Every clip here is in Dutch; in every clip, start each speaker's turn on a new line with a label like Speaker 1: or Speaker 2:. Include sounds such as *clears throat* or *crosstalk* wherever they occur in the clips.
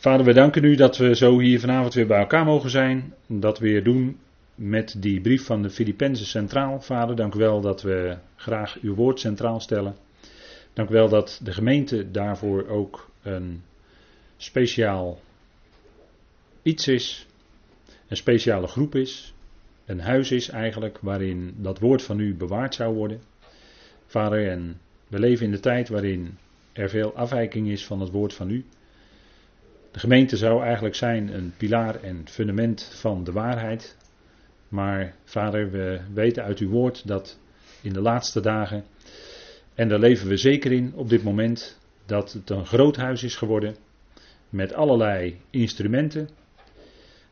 Speaker 1: Vader, we danken u dat we zo hier vanavond weer bij elkaar mogen zijn. Dat we weer doen met die brief van de Filippenzen centraal. Vader, dank u wel dat we graag uw woord centraal stellen. Dank u wel dat de gemeente daarvoor ook een speciaal iets is. Een speciale groep is. Een huis is eigenlijk waarin dat woord van u bewaard zou worden. Vader, en we leven in de tijd waarin er veel afwijking is van het woord van u. De gemeente zou eigenlijk zijn een pilaar en fundament van de waarheid. Maar vader, we weten uit uw woord dat in de laatste dagen, en daar leven we zeker in op dit moment, dat het een groot huis is geworden met allerlei instrumenten.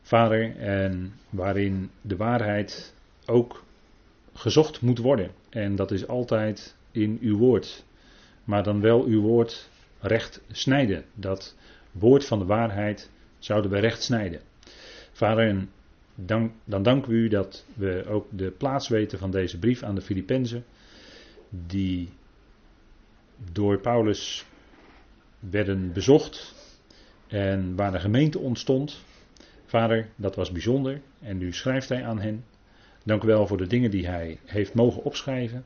Speaker 1: Vader, en waarin de waarheid ook gezocht moet worden. En dat is altijd in uw woord. Maar dan wel uw woord recht snijden. Dat woord van de waarheid zouden we recht snijden. Vader, dan, dan danken we u dat we ook de plaats weten van deze brief aan de Filippenzen. Die door Paulus werden bezocht en waar de gemeente ontstond. Vader, dat was bijzonder en nu schrijft hij aan hen. Dank u wel voor de dingen die hij heeft mogen opschrijven.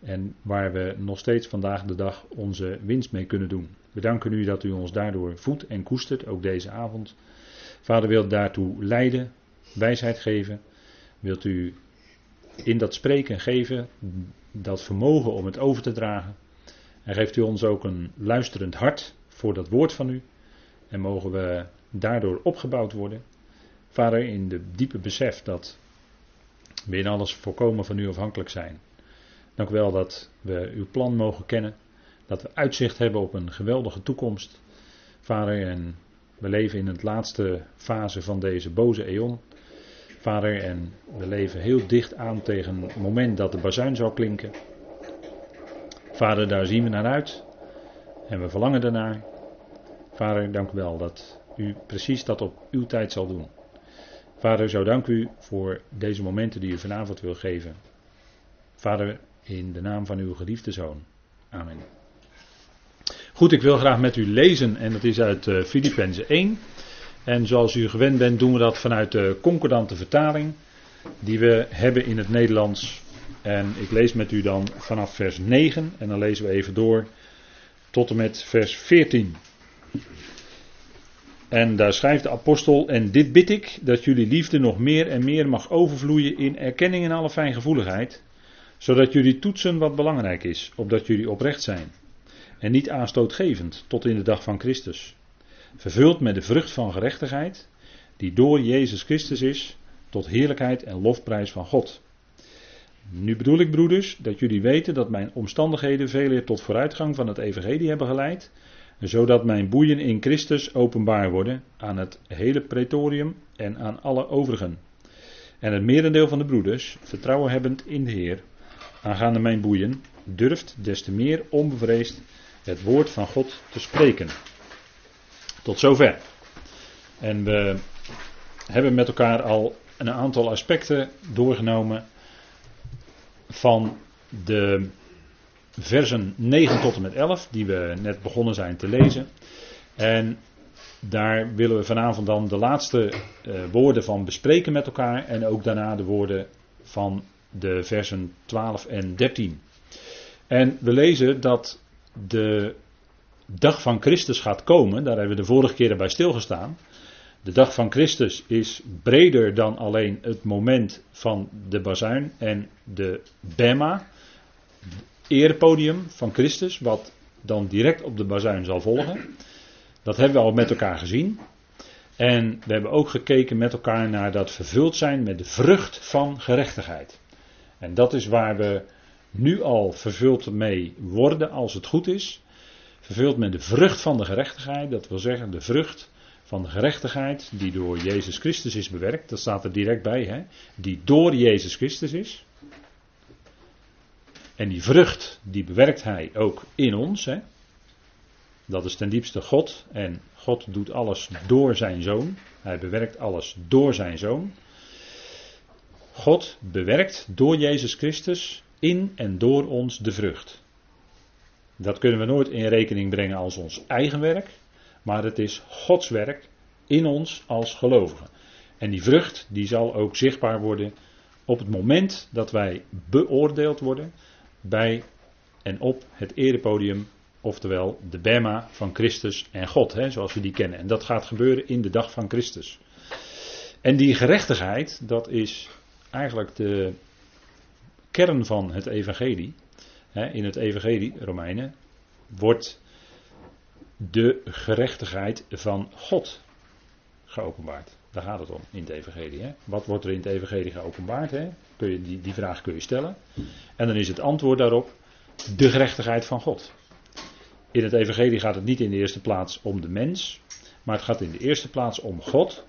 Speaker 1: En waar we nog steeds vandaag de dag onze winst mee kunnen doen. We danken u dat u ons daardoor voedt en koestert, ook deze avond. Vader wilt daartoe leiden, wijsheid geven. Wilt u in dat spreken geven, dat vermogen om het over te dragen. En geeft u ons ook een luisterend hart voor dat woord van u. En mogen we daardoor opgebouwd worden. Vader, in de diepe besef dat we in alles volkomen van u afhankelijk zijn. Dank u wel dat we uw plan mogen kennen. Dat we uitzicht hebben op een geweldige toekomst. Vader, en we leven in het laatste fase van deze boze eon. Vader, en we leven heel dicht aan tegen het moment dat de bazuin zal klinken. Vader, daar zien we naar uit. En we verlangen ernaar. Vader, dank u wel dat u precies dat op uw tijd zal doen. Vader, zo dank u voor deze momenten die u vanavond wil geven. Vader, in de naam van uw geliefde zoon. Amen. Goed, ik wil graag met u lezen en dat is uit uh, Filippenzen 1. En zoals u gewend bent doen we dat vanuit de concordante vertaling die we hebben in het Nederlands. En ik lees met u dan vanaf vers 9 en dan lezen we even door tot en met vers 14. En daar schrijft de apostel: En dit bid ik, dat jullie liefde nog meer en meer mag overvloeien in erkenning en alle fijngevoeligheid, zodat jullie toetsen wat belangrijk is, opdat jullie oprecht zijn. En niet aanstootgevend tot in de dag van Christus. Vervuld met de vrucht van gerechtigheid, die door Jezus Christus is, tot heerlijkheid en lofprijs van God. Nu bedoel ik, broeders, dat jullie weten dat mijn omstandigheden veel tot vooruitgang van het Evangelie hebben geleid, zodat mijn boeien in Christus openbaar worden aan het hele pretorium en aan alle overigen. En het merendeel van de broeders, vertrouwen hebbend in de Heer, aangaande mijn boeien, durft des te meer onbevreesd het woord van God te spreken. Tot zover. En we hebben met elkaar al een aantal aspecten doorgenomen van de versen 9 tot en met 11, die we net begonnen zijn te lezen. En daar willen we vanavond dan de laatste uh, woorden van bespreken met elkaar en ook daarna de woorden van de versen 12 en 13. En we lezen dat de dag van Christus gaat komen, daar hebben we de vorige keren bij stilgestaan. De dag van Christus is breder dan alleen het moment van de bazuin en de bema, erepodium van Christus, wat dan direct op de bazuin zal volgen. Dat hebben we al met elkaar gezien. En we hebben ook gekeken met elkaar naar dat vervuld zijn met de vrucht van gerechtigheid. En dat is waar we nu al vervuld mee worden als het goed is. Vervuld met de vrucht van de gerechtigheid, dat wil zeggen de vrucht van de gerechtigheid die door Jezus Christus is bewerkt. Dat staat er direct bij, hè? Die door Jezus Christus is. En die vrucht, die bewerkt hij ook in ons. Hè? Dat is ten diepste God. En God doet alles door zijn zoon. Hij bewerkt alles door zijn zoon. God bewerkt door Jezus Christus in en door ons de vrucht. Dat kunnen we nooit in rekening brengen als ons eigen werk. Maar het is Gods werk in ons als gelovigen. En die vrucht die zal ook zichtbaar worden op het moment dat wij beoordeeld worden bij en op het erepodium, oftewel de Bema van Christus en God, hè, zoals we die kennen. En dat gaat gebeuren in de dag van Christus. En die gerechtigheid, dat is eigenlijk de kern van het evangelie. In het evangelie, Romeinen, wordt de gerechtigheid van God geopenbaard. Daar gaat het om in het evangelie. Hè? Wat wordt er in het evangelie geopenbaard? Hè? Kun je, die, die vraag kun je stellen. En dan is het antwoord daarop de gerechtigheid van God. In het evangelie gaat het niet in de eerste plaats om de mens, maar het gaat in de eerste plaats om God.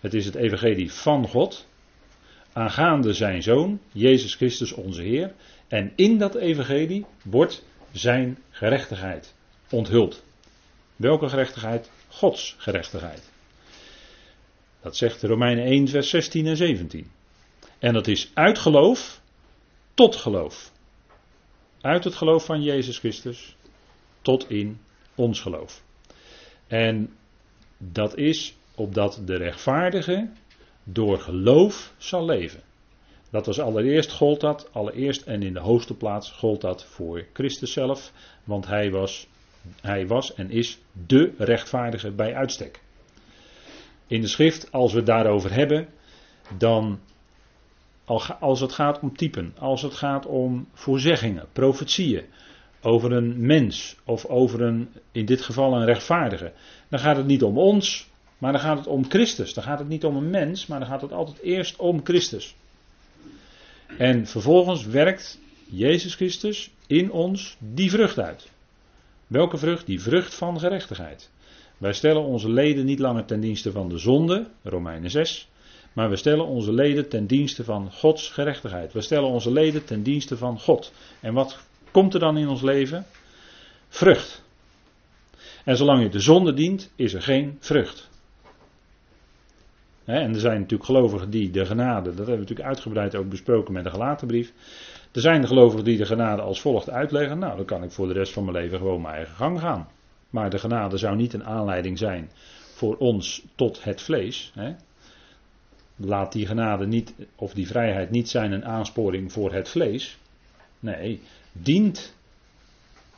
Speaker 1: Het is het evangelie van God, aangaande zijn zoon, Jezus Christus onze Heer. En in dat evangelie wordt zijn gerechtigheid onthuld. Welke gerechtigheid? Gods gerechtigheid. Dat zegt Romeinen 1, vers 16 en 17. En dat is uit geloof tot geloof. Uit het geloof van Jezus Christus tot in ons geloof. En dat is opdat de rechtvaardige door geloof zal leven. Dat was allereerst gold dat, allereerst en in de hoogste plaats gold dat voor Christus zelf, want hij was, hij was en is de rechtvaardige bij uitstek. In de schrift, als we het daarover hebben, dan als het gaat om typen, als het gaat om voorzeggingen, profetieën, over een mens of over een, in dit geval een rechtvaardige, dan gaat het niet om ons, maar dan gaat het om Christus. Dan gaat het niet om een mens, maar dan gaat het altijd eerst om Christus. En vervolgens werkt Jezus Christus in ons die vrucht uit. Welke vrucht? Die vrucht van gerechtigheid. Wij stellen onze leden niet langer ten dienste van de zonde, Romeinen 6, maar we stellen onze leden ten dienste van Gods gerechtigheid. We stellen onze leden ten dienste van God. En wat komt er dan in ons leven? Vrucht. En zolang je de zonde dient, is er geen vrucht. En er zijn natuurlijk gelovigen die de genade, dat hebben we natuurlijk uitgebreid ook besproken met de gelaten brief. Er zijn de gelovigen die de genade als volgt uitleggen. Nou, dan kan ik voor de rest van mijn leven gewoon mijn eigen gang gaan. Maar de genade zou niet een aanleiding zijn voor ons tot het vlees. Laat die genade niet, of die vrijheid niet zijn een aansporing voor het vlees. Nee, dient.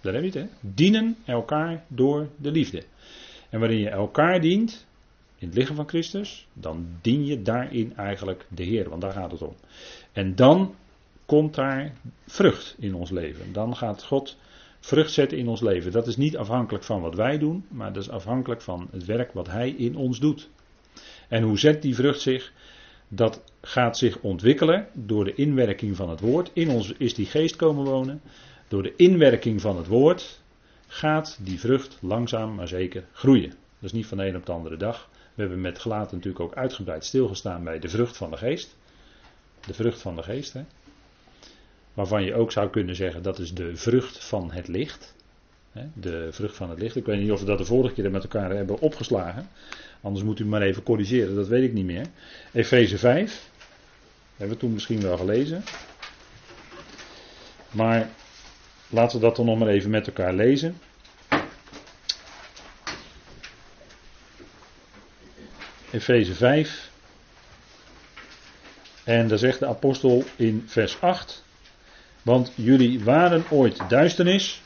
Speaker 1: Daar heb je het, hè? Dienen elkaar door de liefde. En waarin je elkaar dient, in het lichaam van Christus, dan dien je daarin eigenlijk de Heer, want daar gaat het om. En dan komt daar vrucht in ons leven. Dan gaat God vrucht zetten in ons leven. Dat is niet afhankelijk van wat wij doen, maar dat is afhankelijk van het werk wat Hij in ons doet. En hoe zet die vrucht zich? Dat gaat zich ontwikkelen door de inwerking van het woord. In ons is die geest komen wonen. Door de inwerking van het woord gaat die vrucht langzaam maar zeker groeien. Dat is niet van de een op de andere dag. We hebben met gelaten natuurlijk ook uitgebreid stilgestaan bij de vrucht van de geest. De vrucht van de geest. Hè? Waarvan je ook zou kunnen zeggen dat is de vrucht van het licht. De vrucht van het licht. Ik weet niet of we dat de vorige keer met elkaar hebben opgeslagen. Anders moet u maar even corrigeren, dat weet ik niet meer. Efeze 5. Hebben we toen misschien wel gelezen. Maar laten we dat dan nog maar even met elkaar lezen. Efeze 5. En daar zegt de apostel in vers 8. Want jullie waren ooit duisternis.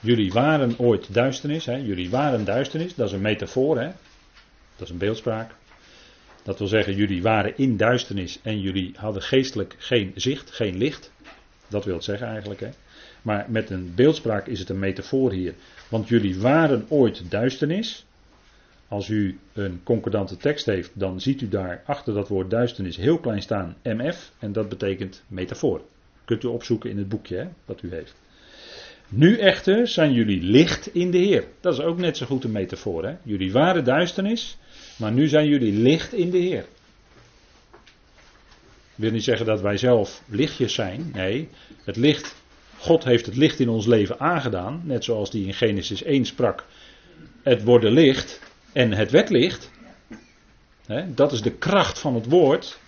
Speaker 1: Jullie waren ooit duisternis. Hè? Jullie waren duisternis. Dat is een metafoor. Hè? Dat is een beeldspraak. Dat wil zeggen, jullie waren in duisternis en jullie hadden geestelijk geen zicht, geen licht. Dat wil het zeggen eigenlijk. Hè? Maar met een beeldspraak is het een metafoor hier. Want jullie waren ooit duisternis. Als u een concordante tekst heeft, dan ziet u daar achter dat woord duisternis heel klein staan MF. En dat betekent metafoor. Kunt u opzoeken in het boekje hè, dat u heeft. Nu echter zijn jullie licht in de Heer. Dat is ook net zo goed een metafoor. Hè? Jullie waren duisternis, maar nu zijn jullie licht in de Heer. Ik wil niet zeggen dat wij zelf lichtjes zijn. Nee, het licht, God heeft het licht in ons leven aangedaan. Net zoals die in Genesis 1 sprak. Het worden licht en het werd licht. Dat is de kracht van het woord.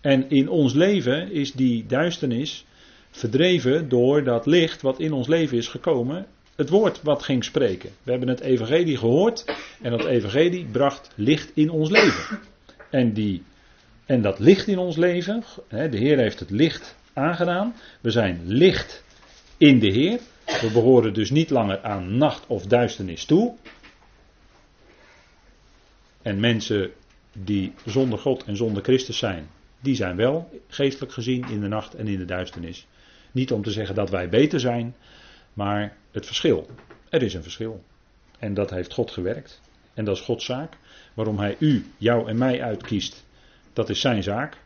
Speaker 1: En in ons leven is die duisternis verdreven door dat licht wat in ons leven is gekomen. het woord wat ging spreken. We hebben het evangelie gehoord en dat evangelie bracht licht in ons leven. En, die, en dat licht in ons leven, de Heer heeft het licht aangedaan. We zijn licht in de Heer. We behoren dus niet langer aan nacht of duisternis toe. En mensen die zonder God en zonder Christus zijn, die zijn wel geestelijk gezien in de nacht en in de duisternis. Niet om te zeggen dat wij beter zijn, maar het verschil. Er is een verschil. En dat heeft God gewerkt. En dat is Gods zaak. Waarom Hij u, jou en mij uitkiest, dat is zijn zaak.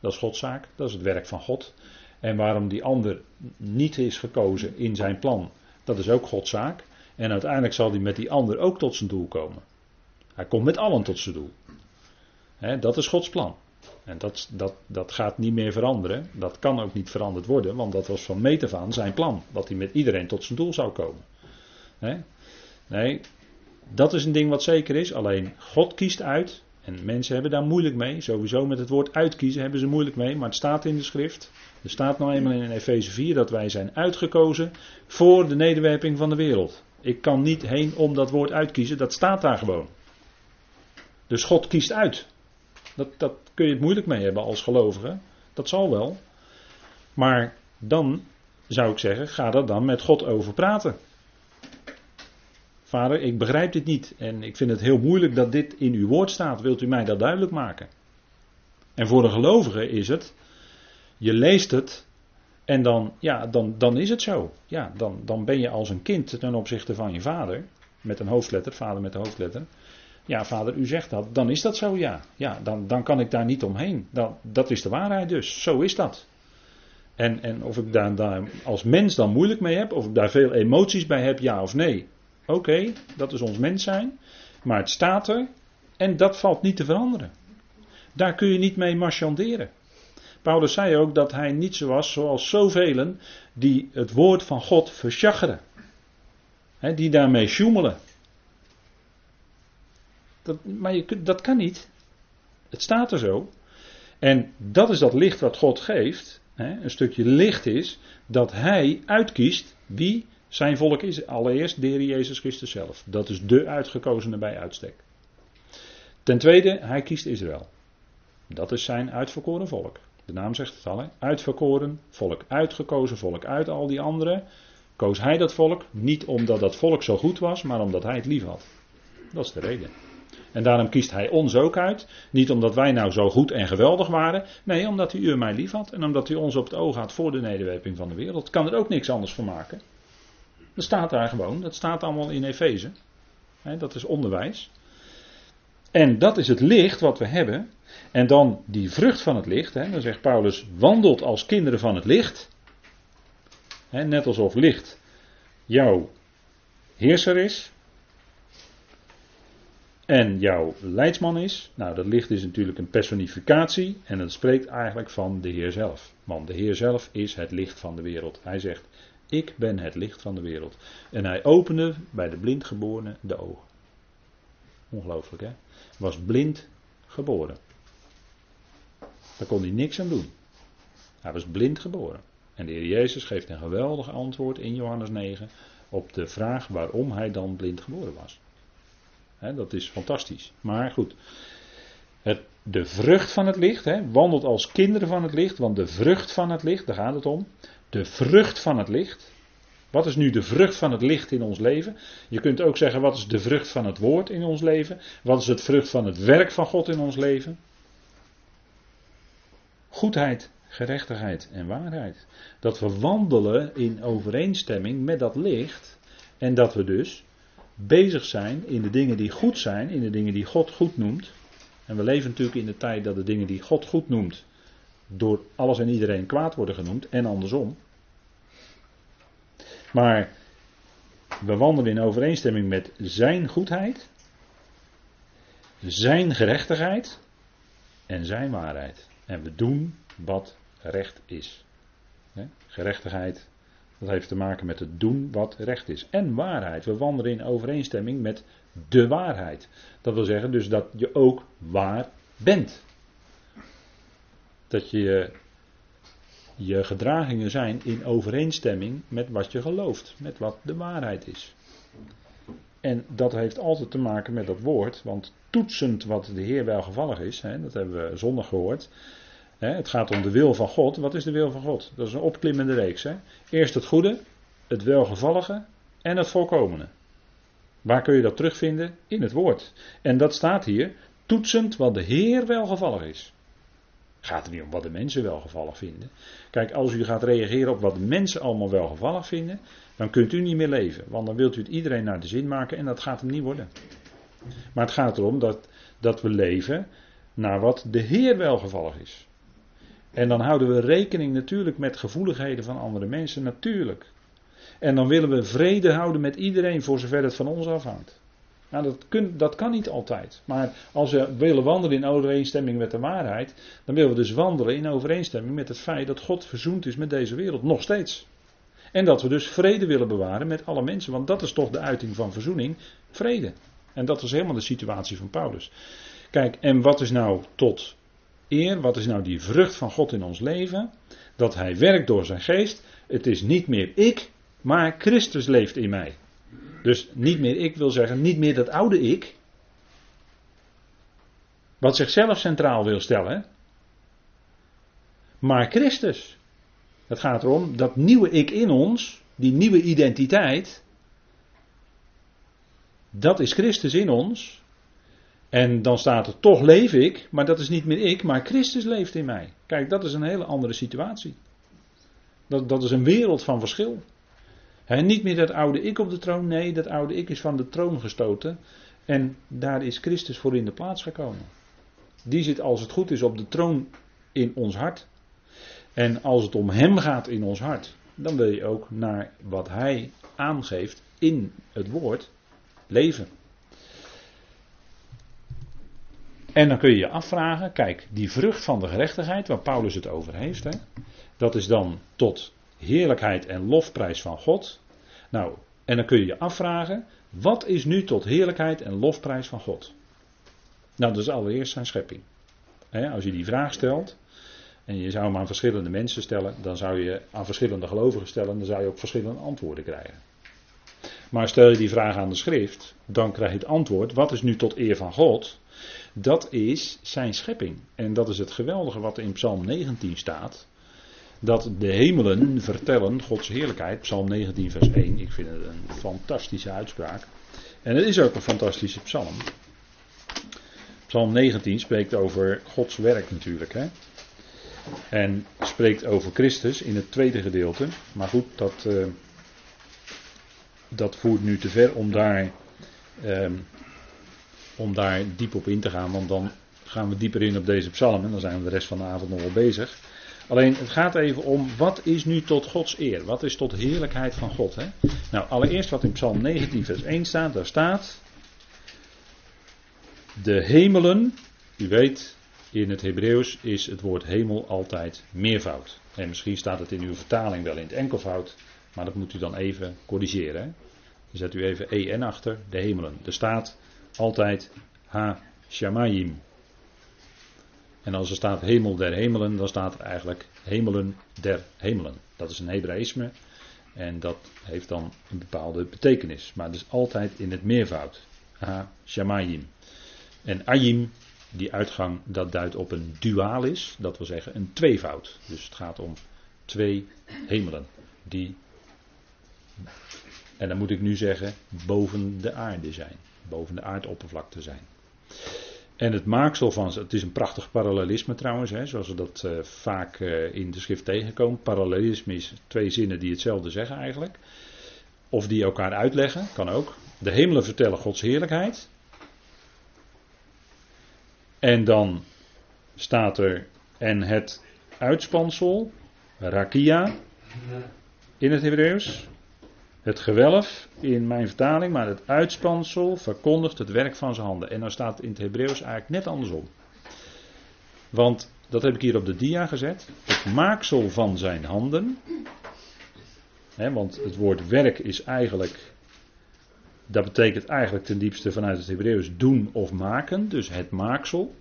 Speaker 1: Dat is Gods zaak. Dat is het werk van God. En waarom die ander niet is gekozen in zijn plan, dat is ook Gods zaak. En uiteindelijk zal hij met die ander ook tot zijn doel komen. Hij komt met allen tot zijn doel. dat is Gods plan. En dat, dat, dat gaat niet meer veranderen. Dat kan ook niet veranderd worden, want dat was van meet af aan zijn plan. Dat hij met iedereen tot zijn doel zou komen. Nee, dat is een ding wat zeker is. Alleen God kiest uit. En mensen hebben daar moeilijk mee. Sowieso met het woord uitkiezen hebben ze moeilijk mee. Maar het staat in de schrift. Er staat nou eenmaal in Efeze 4 dat wij zijn uitgekozen voor de nederwerping van de wereld. Ik kan niet heen om dat woord uitkiezen. Dat staat daar gewoon. Dus God kiest uit. Dat, dat kun je het moeilijk mee hebben als gelovige. Dat zal wel. Maar dan zou ik zeggen, ga er dan met God over praten. Vader, ik begrijp dit niet en ik vind het heel moeilijk dat dit in uw woord staat. Wilt u mij dat duidelijk maken? En voor een gelovige is het, je leest het en dan, ja, dan, dan is het zo. Ja, dan, dan ben je als een kind ten opzichte van je vader, met een hoofdletter, vader met een hoofdletter. Ja, vader, u zegt dat, dan is dat zo, ja. Ja, dan, dan kan ik daar niet omheen. Dan, dat is de waarheid dus, zo is dat. En, en of ik daar, daar als mens dan moeilijk mee heb, of ik daar veel emoties bij heb, ja of nee. Oké, dat is ons mens zijn. Maar het staat er en dat valt niet te veranderen. Daar kun je niet mee marchanderen. Paulus zei ook dat hij niet zo was zoals zoveel die het woord van God versjaggeren. die daarmee sjoemelen. Maar je, dat kan niet. Het staat er zo. En dat is dat licht wat God geeft. Hè, een stukje licht is dat hij uitkiest wie zijn volk is. Allereerst de Jezus Christus zelf. Dat is de uitgekozene bij uitstek. Ten tweede, hij kiest Israël. Dat is zijn uitverkoren volk. De naam zegt het al, uitverkoren volk, uitgekozen volk. Uit al die anderen koos hij dat volk niet omdat dat volk zo goed was, maar omdat hij het lief had. Dat is de reden. En daarom kiest hij ons ook uit. Niet omdat wij nou zo goed en geweldig waren. Nee, omdat hij u en mij lief had. En omdat hij ons op het oog had voor de nederwerping van de wereld. Kan er ook niks anders van maken. Dat staat daar gewoon. Dat staat allemaal in Efeze. Dat is onderwijs. En dat is het licht wat we hebben. En dan die vrucht van het licht. Dan zegt Paulus: wandelt als kinderen van het licht. Net alsof licht jouw heerser is en jouw leidsman is. Nou, dat licht is natuurlijk een personificatie en het spreekt eigenlijk van de Heer zelf. Want de Heer zelf is het licht van de wereld. Hij zegt: Ik ben het licht van de wereld. En hij opende bij de blindgeborene de ogen. Ongelooflijk hè? Was blind geboren. Daar kon hij niks aan doen. Hij was blind geboren. En de Heer Jezus geeft een geweldig antwoord in Johannes 9 op de vraag waarom hij dan blind geboren was dat is fantastisch. Maar goed. Het, de vrucht van het licht, wandelt als kinderen van het licht, want de vrucht van het licht, daar gaat het om. De vrucht van het licht. Wat is nu de vrucht van het licht in ons leven? Je kunt ook zeggen, wat is de vrucht van het woord in ons leven? Wat is het vrucht van het werk van God in ons leven? Goedheid, gerechtigheid en waarheid. Dat we wandelen in overeenstemming met dat licht en dat we dus bezig zijn in de dingen die goed zijn, in de dingen die God goed noemt. En we leven natuurlijk in de tijd dat de dingen die God goed noemt, door alles en iedereen kwaad worden genoemd en andersom. Maar we wandelen in overeenstemming met Zijn goedheid, Zijn gerechtigheid en Zijn waarheid. En we doen wat recht is. Gerechtigheid dat heeft te maken met het doen wat recht is. En waarheid. We wandelen in overeenstemming met de waarheid. Dat wil zeggen dus dat je ook waar bent. Dat je je gedragingen zijn in overeenstemming met wat je gelooft, met wat de waarheid is. En dat heeft altijd te maken met dat woord, want toetsend wat de Heer welgevallig is, hè, dat hebben we zondag gehoord. Het gaat om de wil van God. Wat is de wil van God? Dat is een opklimmende reeks. Hè. Eerst het goede, het welgevallige en het volkomene. Waar kun je dat terugvinden? In het woord. En dat staat hier, toetsend wat de Heer welgevallig is. Gaat er niet om wat de mensen welgevallig vinden. Kijk, als u gaat reageren op wat de mensen allemaal welgevallig vinden, dan kunt u niet meer leven. Want dan wilt u het iedereen naar de zin maken en dat gaat hem niet worden. Maar het gaat erom dat, dat we leven naar wat de Heer welgevallig is. En dan houden we rekening natuurlijk met gevoeligheden van andere mensen, natuurlijk. En dan willen we vrede houden met iedereen voor zover het van ons afhangt. Nou, dat, dat kan niet altijd. Maar als we willen wandelen in overeenstemming met de waarheid, dan willen we dus wandelen in overeenstemming met het feit dat God verzoend is met deze wereld, nog steeds. En dat we dus vrede willen bewaren met alle mensen, want dat is toch de uiting van verzoening, vrede. En dat was helemaal de situatie van Paulus. Kijk, en wat is nou tot wat is nou die vrucht van God in ons leven? Dat Hij werkt door zijn geest. Het is niet meer ik, maar Christus leeft in mij. Dus niet meer ik wil zeggen, niet meer dat oude ik. Wat zichzelf centraal wil stellen. Maar Christus. Het gaat erom dat nieuwe ik in ons, die nieuwe identiteit. Dat is Christus in ons. En dan staat er toch leef ik, maar dat is niet meer ik, maar Christus leeft in mij. Kijk, dat is een hele andere situatie. Dat, dat is een wereld van verschil. He, niet meer dat oude ik op de troon, nee, dat oude ik is van de troon gestoten. En daar is Christus voor in de plaats gekomen. Die zit als het goed is op de troon in ons hart. En als het om Hem gaat in ons hart, dan wil je ook naar wat Hij aangeeft in het woord leven. En dan kun je je afvragen, kijk, die vrucht van de gerechtigheid, waar Paulus het over heeft, hè, dat is dan tot heerlijkheid en lofprijs van God. Nou, en dan kun je je afvragen, wat is nu tot heerlijkheid en lofprijs van God? Nou, dat is allereerst zijn schepping. als je die vraag stelt, en je zou hem aan verschillende mensen stellen, dan zou je aan verschillende gelovigen stellen, dan zou je ook verschillende antwoorden krijgen. Maar stel je die vraag aan de schrift, dan krijg je het antwoord, wat is nu tot eer van God? Dat is zijn schepping. En dat is het geweldige wat in Psalm 19 staat dat de hemelen vertellen Gods heerlijkheid. Psalm 19, vers 1. Ik vind het een fantastische uitspraak. En het is ook een fantastische psalm. Psalm 19 spreekt over Gods werk natuurlijk. Hè? En spreekt over Christus in het tweede gedeelte. Maar goed, dat, uh, dat voert nu te ver om daar, uh, om daar diep op in te gaan. Want dan gaan we dieper in op deze psalm. En dan zijn we de rest van de avond nog wel bezig. Alleen het gaat even om wat is nu tot Gods eer? Wat is tot heerlijkheid van God? Hè? Nou, allereerst wat in Psalm 19, vers 1 staat, daar staat. De hemelen, u weet, in het Hebreeuws is het woord hemel altijd meervoud. En misschien staat het in uw vertaling wel in het enkelvoud, maar dat moet u dan even corrigeren. Hè? Dan zet u even en achter, de hemelen. Er staat altijd ha shamayim. En als er staat hemel der hemelen, dan staat er eigenlijk hemelen der hemelen. Dat is een Hebraïsme en dat heeft dan een bepaalde betekenis. Maar het is altijd in het meervoud. Ha, shamayim. En ayim, die uitgang, dat duidt op een dualis, dat wil zeggen een tweevoud. Dus het gaat om twee hemelen die, en dan moet ik nu zeggen, boven de aarde zijn. Boven de aardoppervlakte zijn. En het maaksel van het is een prachtig parallelisme trouwens, hè, zoals we dat uh, vaak uh, in de schrift tegenkomen. Parallelisme is twee zinnen die hetzelfde zeggen eigenlijk. Of die elkaar uitleggen, kan ook. De hemelen vertellen Gods heerlijkheid. En dan staat er, en het uitspansel, rakia, in het Hebreeuws. Het gewelf in mijn vertaling, maar het uitspansel verkondigt het werk van zijn handen. En dan staat in het Hebreeuws eigenlijk net andersom. Want dat heb ik hier op de dia gezet. Het maaksel van zijn handen. Want het woord werk is eigenlijk. Dat betekent eigenlijk ten diepste vanuit het Hebreeuws doen of maken. Dus het maaksel.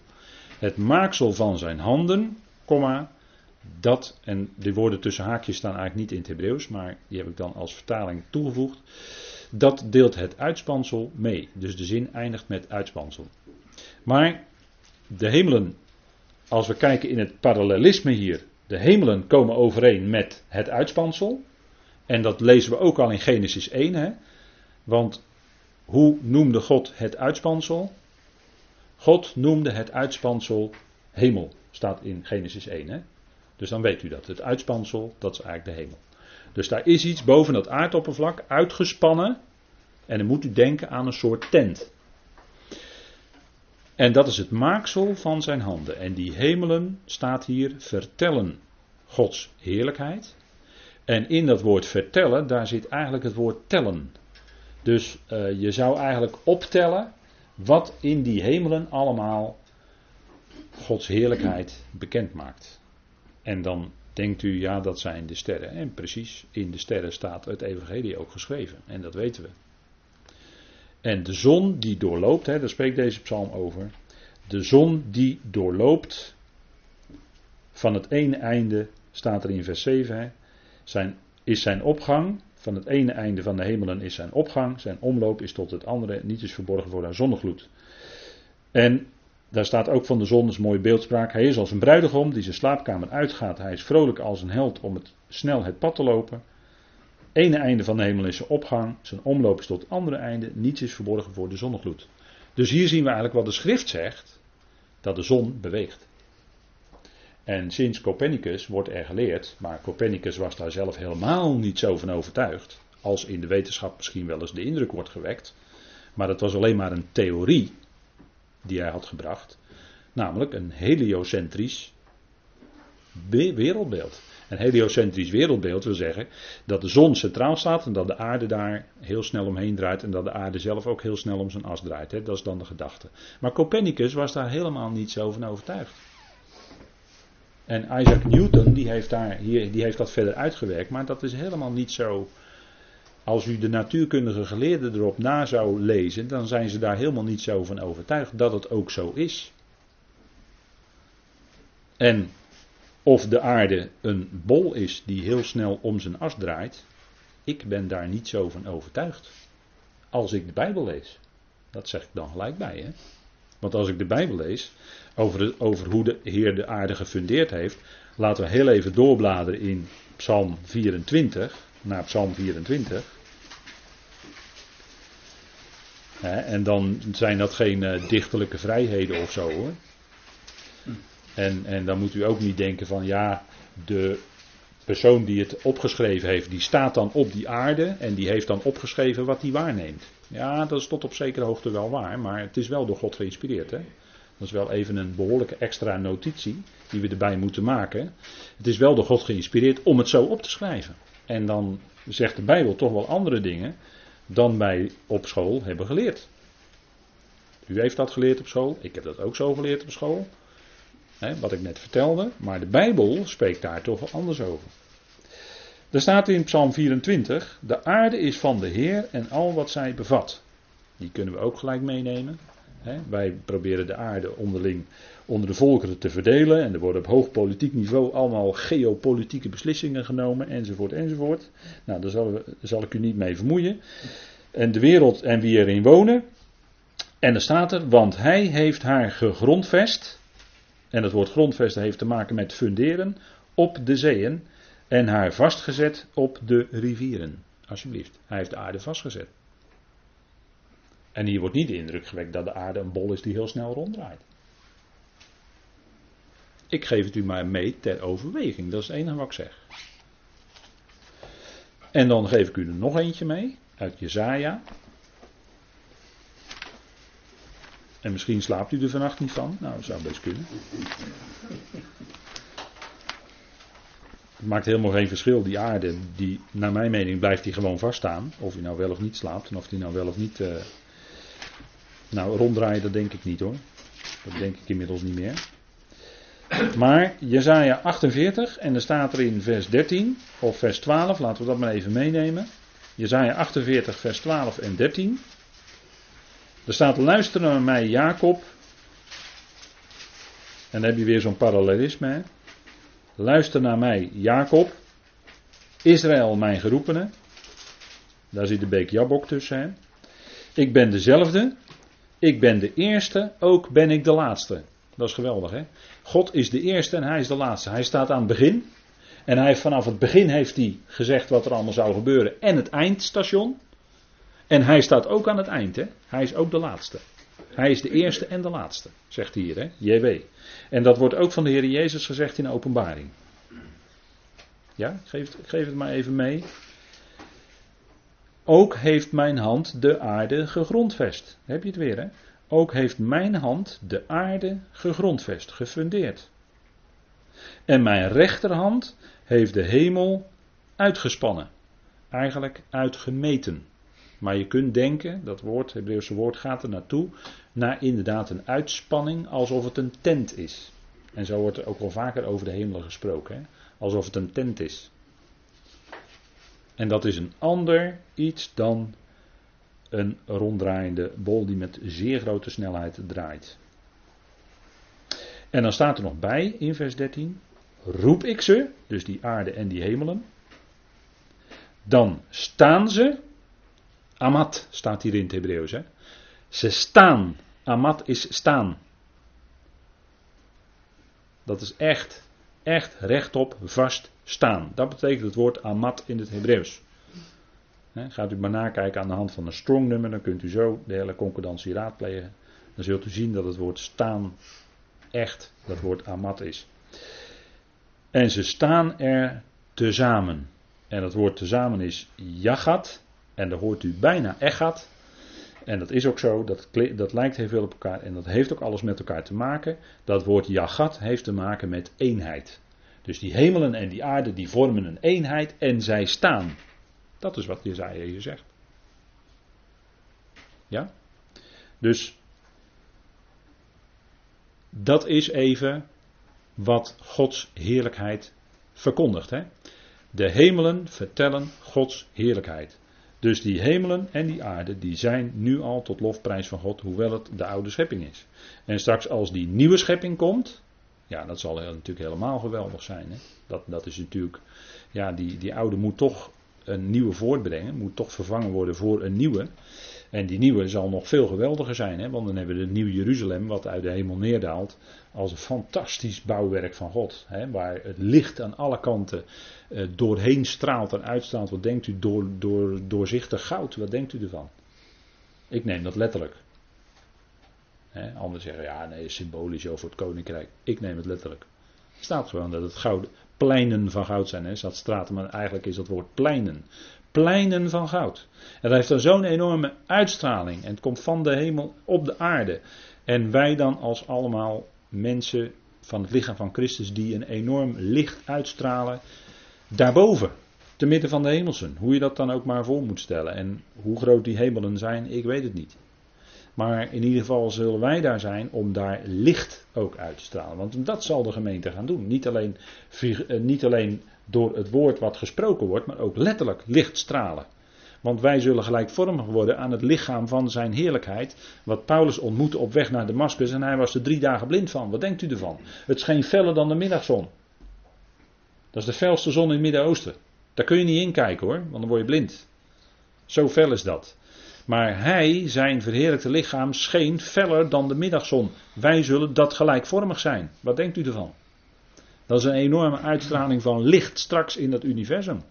Speaker 1: Het maaksel van zijn handen, komma, dat, en die woorden tussen haakjes staan eigenlijk niet in het Hebreeuws, maar die heb ik dan als vertaling toegevoegd. Dat deelt het uitspansel mee. Dus de zin eindigt met uitspansel. Maar de hemelen, als we kijken in het parallelisme hier, de hemelen komen overeen met het uitspansel. En dat lezen we ook al in Genesis 1. Hè? Want hoe noemde God het uitspansel? God noemde het uitspansel hemel, staat in Genesis 1. Hè? Dus dan weet u dat. Het uitspansel, dat is eigenlijk de hemel. Dus daar is iets boven dat aardoppervlak uitgespannen. En dan moet u denken aan een soort tent. En dat is het maaksel van zijn handen. En die hemelen, staat hier, vertellen Gods heerlijkheid. En in dat woord vertellen, daar zit eigenlijk het woord tellen. Dus uh, je zou eigenlijk optellen wat in die hemelen allemaal Gods heerlijkheid bekend maakt. En dan denkt u, ja, dat zijn de sterren. En precies, in de sterren staat het evangelie ook geschreven. En dat weten we. En de zon die doorloopt, hè, daar spreekt deze psalm over. De zon die doorloopt van het ene einde, staat er in vers 7, hè, zijn, is zijn opgang. Van het ene einde van de hemelen is zijn opgang. Zijn omloop is tot het andere. Niet is verborgen voor haar zonnegloed. En daar staat ook van de zon, is een mooie beeldspraak. Hij is als een bruidegom die zijn slaapkamer uitgaat. Hij is vrolijk als een held om het, snel het pad te lopen. Ene einde van de hemel is zijn opgang. Zijn omloop is tot het andere einde. Niets is verborgen voor de zonnegloed. Dus hier zien we eigenlijk wat de schrift zegt. Dat de zon beweegt. En sinds Copernicus wordt er geleerd, maar Copernicus was daar zelf helemaal niet zo van overtuigd, als in de wetenschap misschien wel eens de indruk wordt gewekt. Maar dat was alleen maar een theorie die hij had gebracht, namelijk een heliocentrisch wereldbeeld. Een heliocentrisch wereldbeeld wil zeggen dat de zon centraal staat en dat de aarde daar heel snel omheen draait en dat de aarde zelf ook heel snel om zijn as draait. Hè? Dat is dan de gedachte. Maar Copernicus was daar helemaal niet zo van overtuigd. En Isaac Newton die heeft, daar, hier, die heeft dat verder uitgewerkt, maar dat is helemaal niet zo. Als u de natuurkundige geleerden erop na zou lezen, dan zijn ze daar helemaal niet zo van overtuigd dat het ook zo is. En of de aarde een bol is die heel snel om zijn as draait, ik ben daar niet zo van overtuigd. Als ik de Bijbel lees. Dat zeg ik dan gelijk bij. Hè? Want als ik de Bijbel lees over, over hoe de Heer de aarde gefundeerd heeft, laten we heel even doorbladeren in Psalm 24, naar Psalm 24. en dan zijn dat geen uh, dichterlijke vrijheden of zo hoor. En, en dan moet u ook niet denken van ja, de persoon die het opgeschreven heeft, die staat dan op die aarde en die heeft dan opgeschreven wat hij waarneemt. Ja, dat is tot op zekere hoogte wel waar, maar het is wel door God geïnspireerd. Hè? Dat is wel even een behoorlijke extra notitie die we erbij moeten maken. Het is wel door God geïnspireerd om het zo op te schrijven. En dan zegt de Bijbel toch wel andere dingen dan wij op school hebben geleerd. U heeft dat geleerd op school, ik heb dat ook zo geleerd op school. Hè, wat ik net vertelde, maar de Bijbel spreekt daar toch wel anders over. Er staat in Psalm 24: De aarde is van de Heer en al wat zij bevat. Die kunnen we ook gelijk meenemen. Wij proberen de aarde onderling onder de volkeren te verdelen. En er worden op hoog politiek niveau allemaal geopolitieke beslissingen genomen, enzovoort, enzovoort. Nou, daar zal, ik u niet mee vermoeien. En de wereld en wie erin wonen. En er staat er, want hij heeft haar gegrondvest. En het woord grondvesten heeft te maken met funderen op de zeeën en haar vastgezet op de rivieren. Alsjeblieft, hij heeft de aarde vastgezet. En hier wordt niet de indruk gewekt dat de aarde een bol is die heel snel ronddraait. Ik geef het u maar mee ter overweging, dat is het enige wat ik zeg. En dan geef ik u er nog eentje mee, uit Jezaja. En misschien slaapt u er vannacht niet van. Nou, dat zou best kunnen. Het maakt helemaal geen verschil. Die aarde, die, naar mijn mening, blijft die gewoon vaststaan. Of hij nou wel of niet slaapt. En of hij nou wel of niet. Uh, nou, ronddraaien, dat denk ik niet hoor. Dat denk ik inmiddels niet meer. Maar Jezaja 48, en er staat er in vers 13 of vers 12, laten we dat maar even meenemen. Jezaja 48, vers 12 en 13. Er staat: Luister naar mij, Jacob. En dan heb je weer zo'n parallelisme. Luister naar mij, Jacob. Israël, mijn geroepene. Daar zit de beek Jabok tussen. Ik ben dezelfde. Ik ben de eerste, ook ben ik de laatste. Dat is geweldig, hè? God is de eerste en hij is de laatste. Hij staat aan het begin. En hij vanaf het begin heeft hij gezegd wat er allemaal zou gebeuren. En het eindstation. En hij staat ook aan het eind, hè? Hij is ook de laatste. Hij is de eerste en de laatste, zegt hij hier, hè? JW. En dat wordt ook van de Heer Jezus gezegd in openbaring. Ja, ik geef, ik geef het maar even mee. Ook heeft mijn hand de aarde gegrondvest. Heb je het weer, hè? Ook heeft mijn hand de aarde gegrondvest, gefundeerd. En mijn rechterhand heeft de hemel uitgespannen. Eigenlijk uitgemeten. Maar je kunt denken, dat woord, het Hebreeuwse woord gaat er naartoe, naar inderdaad een uitspanning alsof het een tent is. En zo wordt er ook wel vaker over de hemelen gesproken, hè? alsof het een tent is. En dat is een ander iets dan een ronddraaiende bol die met zeer grote snelheid draait. En dan staat er nog bij in vers 13: roep ik ze, dus die aarde en die hemelen. Dan staan ze, amat staat hier in het Hebreeuws, hè. Ze staan, amat is staan. Dat is echt, echt rechtop, vast staan. Dat betekent het woord amat in het Hebreeuws. Gaat u maar nakijken aan de hand van een strong nummer, dan kunt u zo de hele concordantie raadplegen. Dan zult u zien dat het woord staan echt dat woord amat is. En ze staan er tezamen. En dat woord tezamen is jagat. En daar hoort u bijna echat. En dat is ook zo, dat, dat lijkt heel veel op elkaar en dat heeft ook alles met elkaar te maken. Dat woord jagat heeft te maken met eenheid. Dus die hemelen en die aarde die vormen een eenheid en zij staan. Dat is wat Jezaja hier zegt. Ja? Dus dat is even wat Gods heerlijkheid verkondigt. Hè? De hemelen vertellen Gods heerlijkheid. Dus die hemelen en die aarde, die zijn nu al tot lofprijs van God, hoewel het de oude schepping is. En straks als die nieuwe schepping komt, ja, dat zal natuurlijk helemaal geweldig zijn. Hè? Dat, dat is natuurlijk, ja, die, die oude moet toch een nieuwe voortbrengen, moet toch vervangen worden voor een nieuwe. En die nieuwe zal nog veel geweldiger zijn, hè? want dan hebben we het nieuwe Jeruzalem, wat uit de hemel neerdaalt, als een fantastisch bouwwerk van God. Hè? Waar het licht aan alle kanten eh, doorheen straalt en uitstraalt. Wat denkt u door, door, doorzichtig goud? Wat denkt u ervan? Ik neem dat letterlijk. Hè? Anderen zeggen, ja nee, symbolisch over het koninkrijk. Ik neem het letterlijk. Er staat gewoon dat het goud, pleinen van goud zijn. Er staat straten, maar eigenlijk is dat woord pleinen pleinen van goud. En dat heeft dan zo'n enorme uitstraling. En het komt van de hemel op de aarde. En wij dan als allemaal mensen van het lichaam van Christus die een enorm licht uitstralen daarboven. Te midden van de hemelsen. Hoe je dat dan ook maar voor moet stellen. En hoe groot die hemelen zijn, ik weet het niet. Maar in ieder geval zullen wij daar zijn om daar licht ook uit te stralen. Want dat zal de gemeente gaan doen. Niet alleen, eh, niet alleen door het woord wat gesproken wordt, maar ook letterlijk licht stralen. Want wij zullen gelijkvormig worden aan het lichaam van zijn heerlijkheid. Wat Paulus ontmoette op weg naar Damascus. En hij was er drie dagen blind van. Wat denkt u ervan? Het scheen feller dan de middagzon. Dat is de felste zon in het Midden-Oosten. Daar kun je niet in kijken hoor, want dan word je blind. Zo fel is dat. Maar hij, zijn verheerlijkte lichaam, scheen feller dan de middagzon. Wij zullen dat gelijkvormig zijn. Wat denkt u ervan? Dat is een enorme uitstraling van licht straks in dat universum.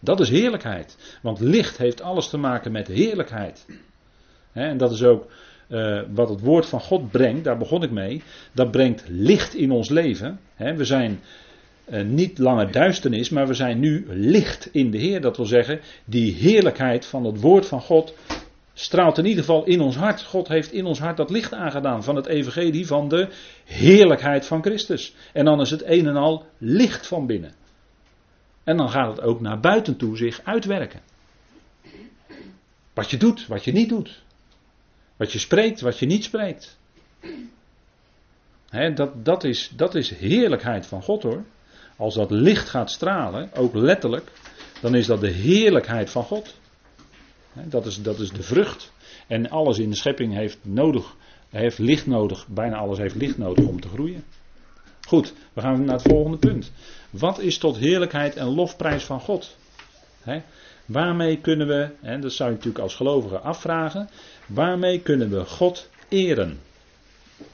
Speaker 1: Dat is heerlijkheid. Want licht heeft alles te maken met heerlijkheid. en dat is ook uh, wat het woord van God brengt, daar begon ik mee. Dat brengt licht in ons leven. we zijn niet langer duisternis, maar we zijn nu licht in de Heer. Dat wil zeggen, die heerlijkheid van het woord van God straalt in ieder geval in ons hart. God heeft in ons hart dat licht aangedaan van het evangelie van de heerlijkheid van Christus. En dan is het een en al licht van binnen. En dan gaat het ook naar buiten toe zich uitwerken. Wat je doet, wat je niet doet. Wat je spreekt, wat je niet spreekt. dat, dat, is, dat is heerlijkheid van God hoor. Als dat licht gaat stralen, ook letterlijk, dan is dat de heerlijkheid van God. Dat is, dat is de vrucht. En alles in de schepping heeft, nodig, heeft licht nodig. Bijna alles heeft licht nodig om te groeien. Goed, we gaan naar het volgende punt. Wat is tot heerlijkheid en lofprijs van God? Waarmee kunnen we, en dat zou je natuurlijk als gelovige afvragen, waarmee kunnen we God eren?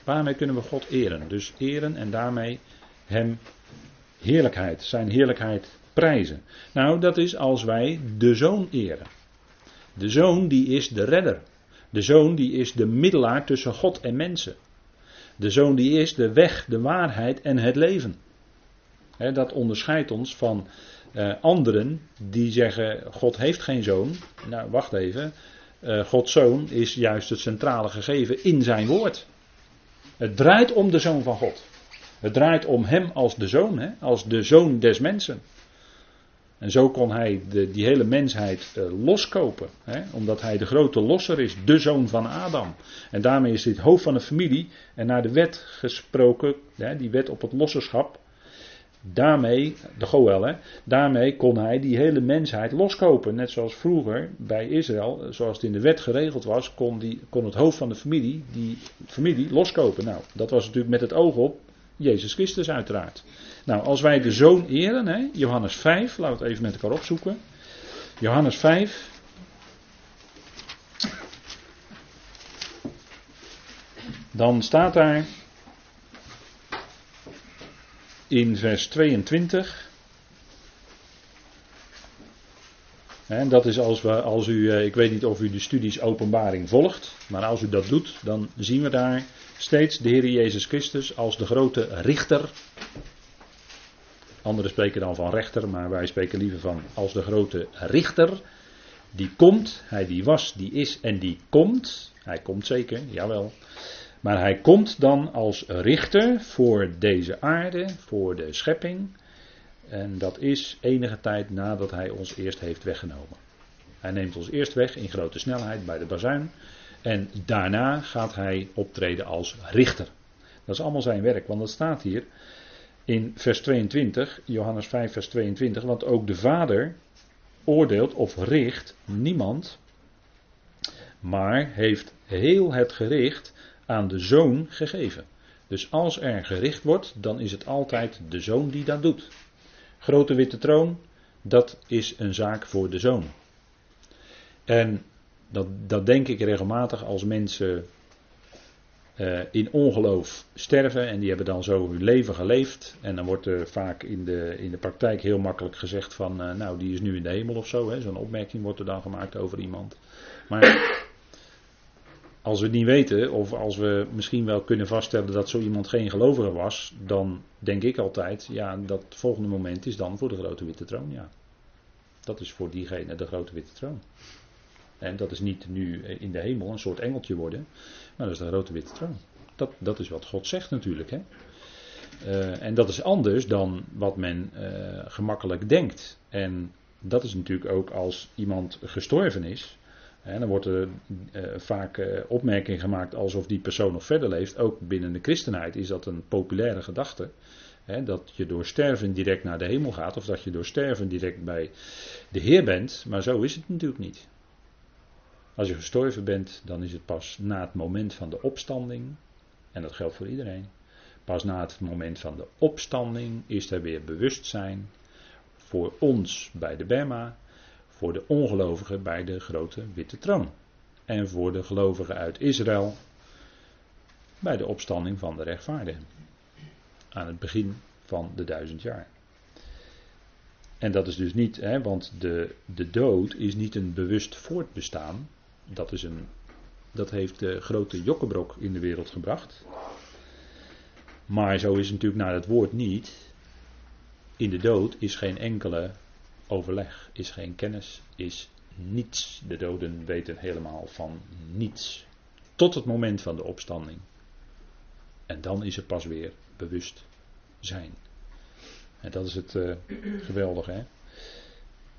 Speaker 1: Waarmee kunnen we God eren? Dus eren en daarmee Hem heerlijkheid, Zijn heerlijkheid prijzen. Nou, dat is als wij de Zoon eren. De Zoon die is de redder. De Zoon die is de middelaar tussen God en mensen. De Zoon die is de weg, de waarheid en het leven. dat onderscheidt ons van uh, anderen die zeggen: God heeft geen zoon. Nou, wacht even. Uh, Gods zoon is juist het centrale gegeven in zijn woord. Het draait om de zoon van God. Het draait om hem als de zoon, hè? als de zoon des mensen. En zo kon hij de, die hele mensheid uh, loskopen. Hè? Omdat hij de grote losser is, de zoon van Adam. En daarmee is het hoofd van de familie. En naar de wet gesproken, hè, die wet op het losserschap. Daarmee, de Goel, hè, daarmee kon hij die hele mensheid loskopen. Net zoals vroeger bij Israël, zoals het in de wet geregeld was, kon, die, kon het hoofd van de familie die familie loskopen. Nou, dat was natuurlijk met het oog op Jezus Christus uiteraard. Nou, als wij de zoon eren, hè, Johannes 5, laten we het even met elkaar opzoeken. Johannes 5. Dan staat daar in vers 22. En dat is als, we, als u, eh, ik weet niet of u de studies openbaring volgt, maar als u dat doet, dan zien we daar steeds de Heer Jezus Christus als de grote richter. Anderen spreken dan van rechter, maar wij spreken liever van als de grote richter. Die komt, hij die was, die is en die komt. Hij komt zeker, jawel. Maar hij komt dan als richter voor deze aarde, voor de schepping. En dat is enige tijd nadat hij ons eerst heeft weggenomen. Hij neemt ons eerst weg in grote snelheid bij de bazuin. En daarna gaat hij optreden als richter. Dat is allemaal zijn werk, want dat staat hier in vers 22, Johannes 5, vers 22. Want ook de Vader oordeelt of richt niemand, maar heeft heel het gericht aan de zoon gegeven. Dus als er gericht wordt, dan is het altijd de zoon die dat doet. Grote witte troon, dat is een zaak voor de zoon. En dat, dat denk ik regelmatig als mensen uh, in ongeloof sterven en die hebben dan zo hun leven geleefd. En dan wordt er vaak in de, in de praktijk heel makkelijk gezegd van, uh, nou die is nu in de hemel of zo. Zo'n opmerking wordt er dan gemaakt over iemand. Maar als we het niet weten, of als we misschien wel kunnen vaststellen dat zo iemand geen gelovige was, dan denk ik altijd, ja, dat volgende moment is dan voor de grote witte troon, ja. Dat is voor diegene de grote witte troon. En dat is niet nu in de hemel een soort engeltje worden, maar dat is de grote witte troon. Dat, dat is wat God zegt natuurlijk. Hè? Uh, en dat is anders dan wat men uh, gemakkelijk denkt. En dat is natuurlijk ook als iemand gestorven is. Dan wordt er uh, vaak uh, opmerking gemaakt alsof die persoon nog verder leeft. Ook binnen de christenheid is dat een populaire gedachte. Hè, dat je door sterven direct naar de hemel gaat. Of dat je door sterven direct bij de Heer bent. Maar zo is het natuurlijk niet. Als je gestorven bent, dan is het pas na het moment van de opstanding. En dat geldt voor iedereen. Pas na het moment van de opstanding is er weer bewustzijn. Voor ons bij de Bema voor de ongelovigen bij de grote witte troon. En voor de gelovigen uit Israël bij de opstanding van de rechtvaardigen. Aan het begin van de duizend jaar. En dat is dus niet, hè, want de, de dood is niet een bewust voortbestaan. Dat, is een, dat heeft de grote jokkenbrok in de wereld gebracht. Maar zo is het natuurlijk naar het woord niet. In de dood is geen enkele overleg, is geen kennis, is niets. De doden weten helemaal van niets. Tot het moment van de opstanding. En dan is er pas weer bewust zijn. En dat is het uh, geweldige. Hè?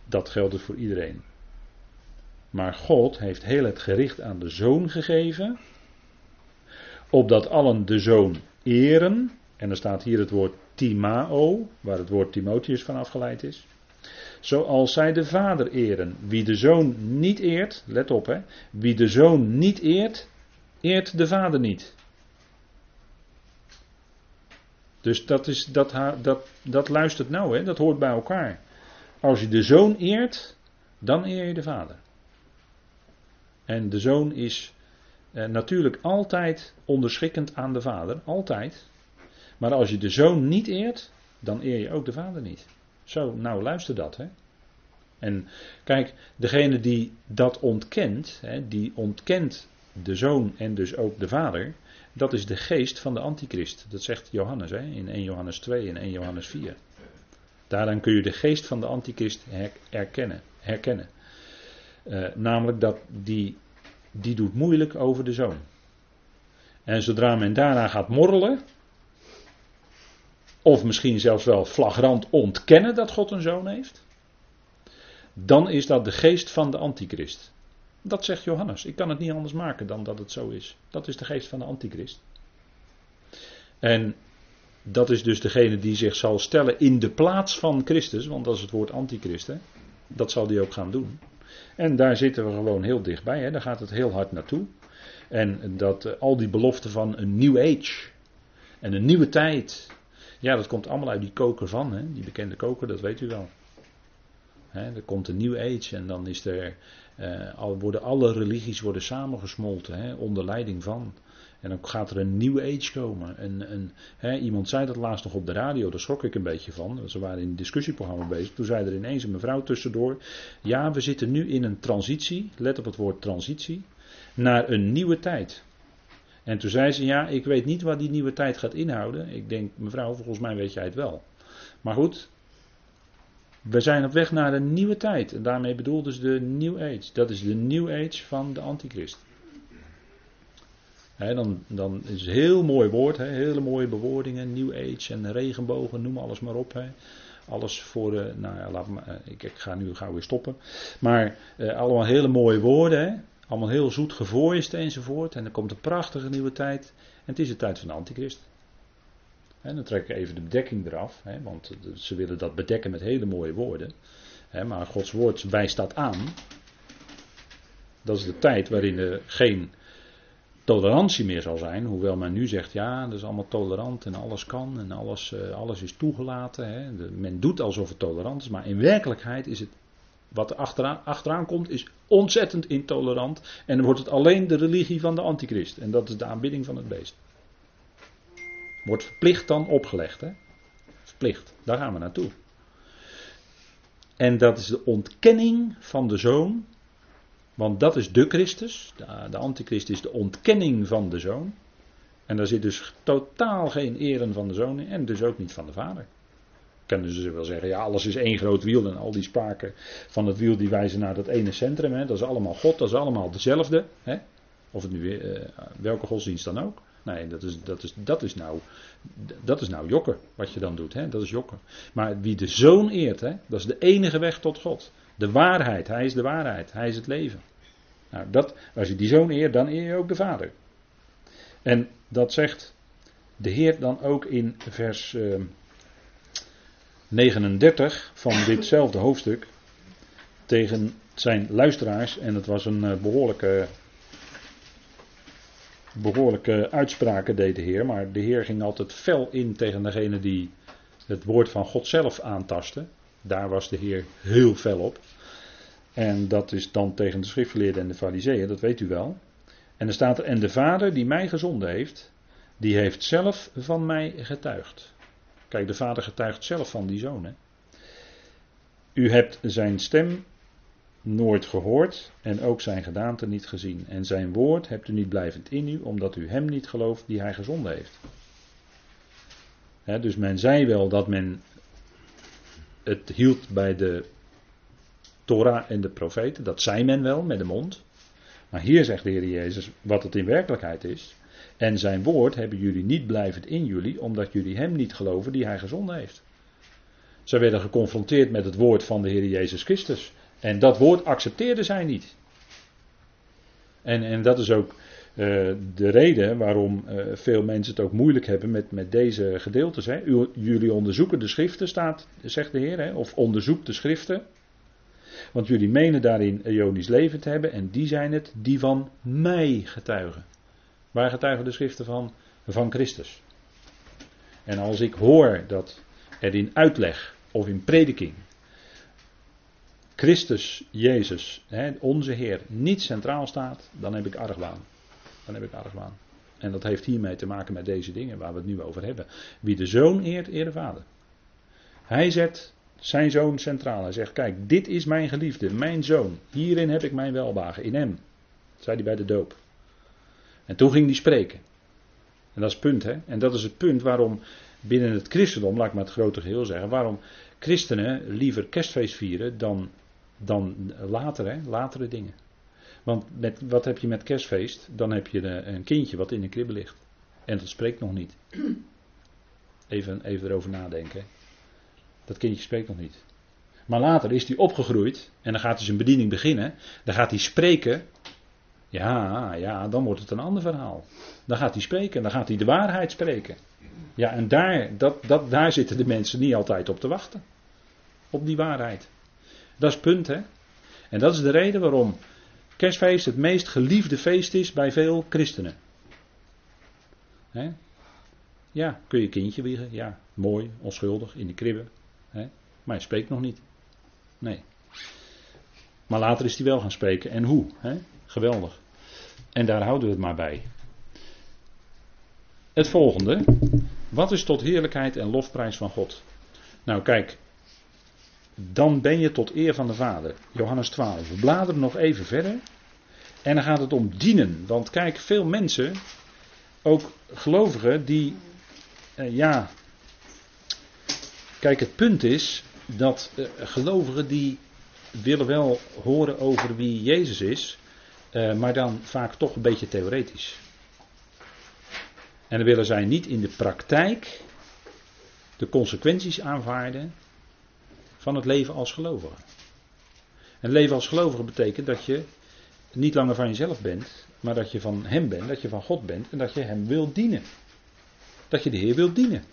Speaker 1: Dat geldt dus voor iedereen. Maar God heeft heel het gericht aan de zoon gegeven. Opdat allen de zoon eren. En er staat hier het woord Timao, waar het woord Timotheus van afgeleid is. Zoals zij de vader eren. Wie de zoon niet eert, let op hè, wie de zoon niet eert, eert de vader niet. Dus dat, is, dat, dat, dat luistert nou, hè? dat hoort bij elkaar. Als je de zoon eert, dan eer je de vader. En de zoon is eh, natuurlijk altijd onderschikkend aan de vader, altijd. Maar als je de zoon niet eert, dan eer je ook de vader niet. Zo, nou luister dat. Hè? En kijk, degene die dat ontkent, hè, die ontkent de zoon en dus ook de vader, dat is de geest van de antichrist. Dat zegt Johannes hè, in 1 Johannes 2 en 1 Johannes 4. Daaraan kun je de geest van de antichrist herkennen. herkennen. Uh, namelijk dat die, die doet moeilijk over de zoon. En zodra men daarna gaat morrelen, of misschien zelfs wel flagrant ontkennen dat God een zoon heeft, dan is dat de geest van de antichrist. Dat zegt Johannes. Ik kan het niet anders maken dan dat het zo is. Dat is de geest van de antichrist. En dat is dus degene die zich zal stellen in de plaats van Christus, want dat is het woord antichrist. Hè? Dat zal die ook gaan doen. En daar zitten we gewoon heel dichtbij. Hè? Daar gaat het heel hard naartoe. En dat uh, al die beloften van een new age en een nieuwe tijd. Ja, dat komt allemaal uit die koker van, hè? die bekende koker, dat weet u wel. Hè, er komt een new age en dan is er, uh, al, worden alle religies worden samengesmolten hè, onder leiding van. En dan gaat er een nieuwe age komen. En, en, hè, iemand zei dat laatst nog op de radio, daar schrok ik een beetje van. Ze waren in een discussieprogramma bezig. Toen zei er ineens een mevrouw tussendoor. Ja, we zitten nu in een transitie, let op het woord transitie, naar een nieuwe tijd. En toen zei ze, ja, ik weet niet wat die nieuwe tijd gaat inhouden. Ik denk, mevrouw, volgens mij weet jij het wel. Maar goed, we zijn op weg naar een nieuwe tijd. En daarmee bedoelde ze de New Age. Dat is de New Age van de Antichrist. Dan, dan is het heel mooi woord, he, hele mooie bewoordingen, New Age en regenbogen, noem alles maar op. Alles voor, uh, nou ja, laat me, uh, ik, ik, ga nu gauw weer stoppen. Maar uh, allemaal hele mooie woorden, allemaal heel zoet gevoist enzovoort. En er komt een prachtige nieuwe tijd. En het is de tijd van de Antichrist. En dan trek ik even de bedekking eraf, hè, want ze willen dat bedekken met hele mooie woorden. Hè, maar Gods woord wijst dat aan. Dat is de tijd waarin er geen tolerantie meer zal zijn. Hoewel men nu zegt, ja, dat is allemaal tolerant en alles kan en alles, uh, alles is toegelaten. Hè. Men doet alsof het tolerant is, maar in werkelijkheid is het, wat er achteraan, achteraan komt, is ontzettend intolerant. En dan wordt het alleen de religie van de antichrist. En dat is de aanbidding van het beest. Wordt verplicht dan opgelegd. Hè? Verplicht, daar gaan we naartoe. En dat is de ontkenning van de zoon. Want dat is de Christus. De, de antichrist is de ontkenning van de zoon. En daar zit dus totaal geen eren van de zoon in. En dus ook niet van de vader. Kunnen ze wel zeggen, ja, alles is één groot wiel. En al die spaken van het wiel die wijzen naar dat ene centrum. Hè? Dat is allemaal God, dat is allemaal dezelfde. Hè? Of het nu, uh, welke godsdienst dan ook. Nee, dat is, dat is, dat is, nou, dat is nou jokken, wat je dan doet. Hè? Dat is jokken. Maar wie de zoon eert, hè? dat is de enige weg tot God. De waarheid, hij is de waarheid, hij is het leven. Nou, dat, als je die zoon eert, dan eer je ook de vader. En dat zegt de Heer dan ook in vers uh, 39 van ditzelfde hoofdstuk tegen zijn luisteraars. En het was een uh, behoorlijke behoorlijke uitspraken deed de Heer, maar de Heer ging altijd fel in tegen degene die het woord van God zelf aantasten. Daar was de Heer heel fel op. En dat is dan tegen de schriftgeleerden en de fariseeën, dat weet u wel. En er staat er, en de Vader die mij gezonden heeft, die heeft zelf van mij getuigd. Kijk, de Vader getuigt zelf van die zoon. Hè? U hebt zijn stem nooit gehoord en ook zijn gedaante niet gezien. En zijn woord hebt u niet blijvend in u, omdat u hem niet gelooft die hij gezonden heeft. dus men zei wel dat men het hield bij de Torah en de profeten. Dat zei men wel met de mond. Maar hier zegt de Heer Jezus wat het in werkelijkheid is. En zijn woord hebben jullie niet blijvend in jullie, omdat jullie hem niet geloven die hij gezonden heeft. Ze werden geconfronteerd met het woord van de Heer Jezus Christus. En dat woord accepteerden zij niet. En, en dat is ook uh, de reden waarom uh, veel mensen het ook moeilijk hebben met, met deze gedeeltes. Hè. Jullie onderzoeken de schriften, staat, zegt de Heer, hè, of onderzoek de schriften. Want jullie menen daarin Ionisch leven te hebben en die zijn het die van mij getuigen. Waar getuigen de schriften van? Van Christus. En als ik hoor dat er in uitleg of in prediking Christus Jezus, onze Heer, niet centraal staat, dan heb ik argwaan. Dan heb ik argwaan. En dat heeft hiermee te maken met deze dingen waar we het nu over hebben. Wie de zoon eert, eer de vader. Hij zet zijn zoon centraal. Hij zegt: Kijk, dit is mijn geliefde, mijn zoon. Hierin heb ik mijn welbagen, in hem. Dat zei hij bij de doop. En toen ging hij spreken. En dat is het punt, hè? En dat is het punt waarom binnen het christendom, laat ik maar het grote geheel zeggen, waarom christenen liever kerstfeest vieren dan, dan later, hè? latere dingen. Want met, wat heb je met kerstfeest? Dan heb je een kindje wat in een kribbe ligt. En dat spreekt nog niet. Even, even erover nadenken. Dat kindje spreekt nog niet. Maar later is hij opgegroeid en dan gaat hij zijn bediening beginnen. Dan gaat hij spreken. Ja, ja, dan wordt het een ander verhaal. Dan gaat hij spreken, dan gaat hij de waarheid spreken. Ja, en daar, dat, dat, daar zitten de mensen niet altijd op te wachten. Op die waarheid. Dat is het punt, hè. En dat is de reden waarom kerstfeest het meest geliefde feest is bij veel christenen. Hè? Ja, kun je kindje wiegen? Ja, mooi, onschuldig, in de kribbe. Hè? Maar hij spreekt nog niet. Nee. Maar later is hij wel gaan spreken. En hoe? Hè? Geweldig. En daar houden we het maar bij. Het volgende. Wat is tot heerlijkheid en lofprijs van God? Nou kijk, dan ben je tot eer van de Vader. Johannes 12. We bladeren nog even verder. En dan gaat het om dienen. Want kijk, veel mensen, ook gelovigen, die, eh, ja. Kijk, het punt is dat eh, gelovigen die willen wel horen over wie Jezus is, eh, maar dan vaak toch een beetje theoretisch. En dan willen zij niet in de praktijk de consequenties aanvaarden van het leven als gelovige. En leven als gelovige betekent dat je niet langer van jezelf bent, maar dat je van Hem bent, dat je van God bent en dat je Hem wilt dienen. Dat je de Heer wilt dienen.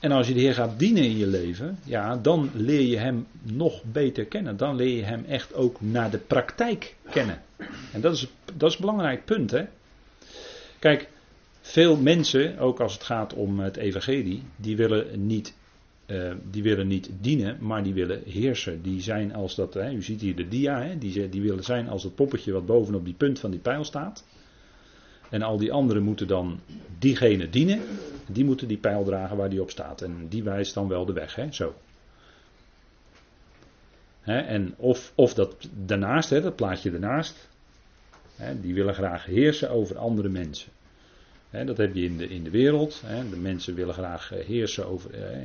Speaker 1: En als je de Heer gaat dienen in je leven, ja, dan leer je Hem nog beter kennen. Dan leer je Hem echt ook naar de praktijk kennen. En dat is, dat is een belangrijk punt, hè. Kijk, veel mensen, ook als het gaat om het evangelie, die willen niet uh, die willen niet dienen, maar die willen heersen. Die zijn als dat, hè, u ziet hier de dia, hè, die, die willen zijn als het poppetje wat bovenop die punt van die pijl staat. En al die anderen moeten dan diegene dienen. Die moeten die pijl dragen waar die op staat. En die wijst dan wel de weg, hè, zo. Hè, en of, of dat daarnaast, hè, dat plaatje daarnaast. Hè, die willen graag heersen over andere mensen dat heb je in de, in de wereld. de mensen willen graag eh, heersen over, eh,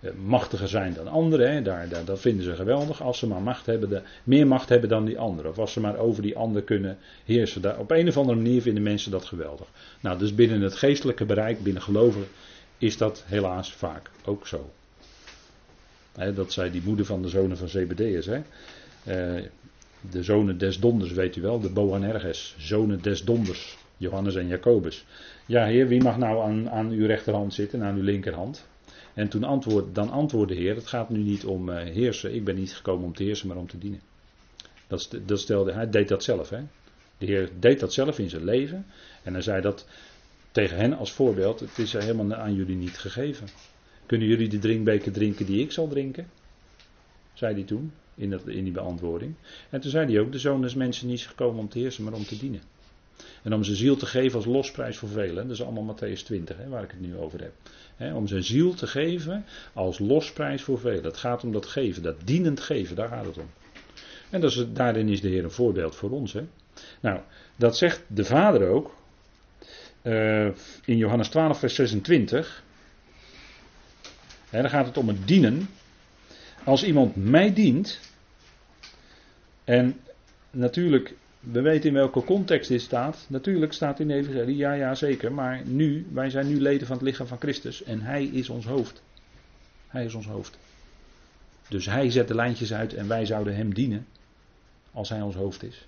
Speaker 1: eh, machtiger zijn dan anderen. Daar, daar, dat vinden ze geweldig. Als ze maar macht hebben, de, meer macht hebben dan die anderen. Of als ze maar over die ander kunnen heersen. Daar, op een of andere manier vinden mensen dat geweldig. Nou, dus binnen het geestelijke bereik, binnen geloven, is dat helaas vaak ook zo. dat zei die moeder van de zonen van Zebedeus. Hè. de zonen des donders, weet u wel, de Boanerges, zonen des donders. Johannes en Jacobus. Ja, heer, wie mag nou aan, aan uw rechterhand zitten en aan uw linkerhand? En toen dan antwoordde de Heer: Het gaat nu niet om uh, heersen. Ik ben niet gekomen om te heersen, maar om te dienen. Dat, stelde, hij deed dat zelf. Hè? De Heer deed dat zelf in zijn leven. En hij zei dat tegen hen als voorbeeld: Het is helemaal aan jullie niet gegeven. Kunnen jullie de drinkbeker drinken die ik zal drinken? Zei hij toen in, dat, in die beantwoording. En toen zei hij ook: De zoon des mensen niet gekomen om te heersen, maar om te dienen. En om zijn ziel te geven als losprijs voor velen. Dat is allemaal Matthäus 20, hè, waar ik het nu over heb. om zijn ziel te geven als losprijs voor velen. Het gaat om dat geven, dat dienend geven, daar gaat het om. En dat is, daarin is de Heer een voorbeeld voor ons. Hè. Nou, dat zegt de Vader ook. Uh, in Johannes 12, vers 26. Hè, dan gaat het om het dienen. Als iemand mij dient. En natuurlijk we weten in welke context dit staat. Natuurlijk staat in de Evangelie, ja, ja, zeker. Maar nu, wij zijn nu leden van het lichaam van Christus. En Hij is ons hoofd. Hij is ons hoofd. Dus Hij zet de lijntjes uit en wij zouden Hem dienen. Als Hij ons hoofd is.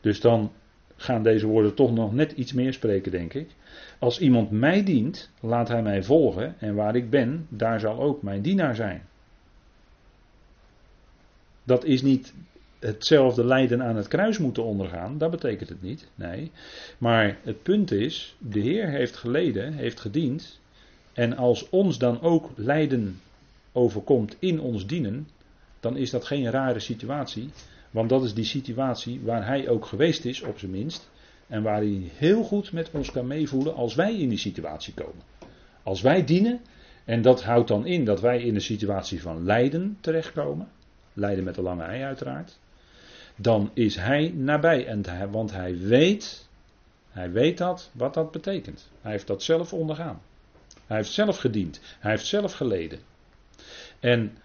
Speaker 1: Dus dan gaan deze woorden toch nog net iets meer spreken, denk ik. Als iemand mij dient, laat hij mij volgen. En waar ik ben, daar zal ook mijn dienaar zijn. Dat is niet hetzelfde lijden aan het kruis moeten ondergaan. Dat betekent het niet. Nee. Maar het punt is, de Heer heeft geleden, heeft gediend. En als ons dan ook lijden overkomt in ons dienen, dan is dat geen rare situatie. Want dat is die situatie waar hij ook geweest is, op zijn minst. En waar hij heel goed met ons kan meevoelen als wij in die situatie komen. Als wij dienen, en dat houdt dan in dat wij in een situatie van lijden terechtkomen. Lijden met de lange ei uiteraard. Dan is hij nabij. En want hij weet, hij weet dat, wat dat betekent. Hij heeft dat zelf ondergaan. Hij heeft zelf gediend. Hij heeft zelf geleden. En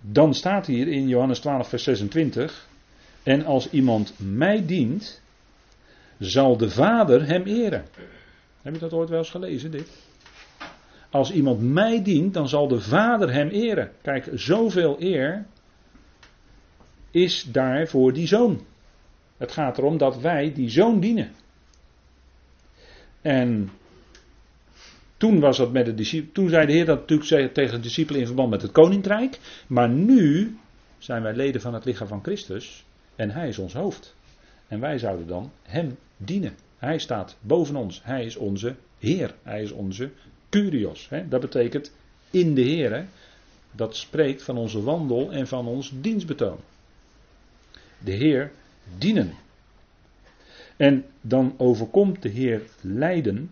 Speaker 1: dan staat hier in Johannes 12, vers 26. En als iemand mij dient, zal de Vader hem eren. Heb je dat ooit wel eens gelezen, dit? Als iemand mij dient, dan zal de Vader hem eren. Kijk, zoveel eer is daar voor die zoon. Het gaat erom dat wij die zoon dienen. En toen was dat met de. Toen zei de Heer dat natuurlijk tegen de discipelen in verband met het koninkrijk. Maar nu zijn wij leden van het lichaam van Christus. En hij is ons hoofd. En wij zouden dan hem dienen. Hij staat boven ons. Hij is onze Heer. Hij is onze Curios. Dat betekent in de Heer. Dat spreekt van onze wandel en van ons dienstbetoon. De Heer dienen. En dan overkomt de Heer lijden.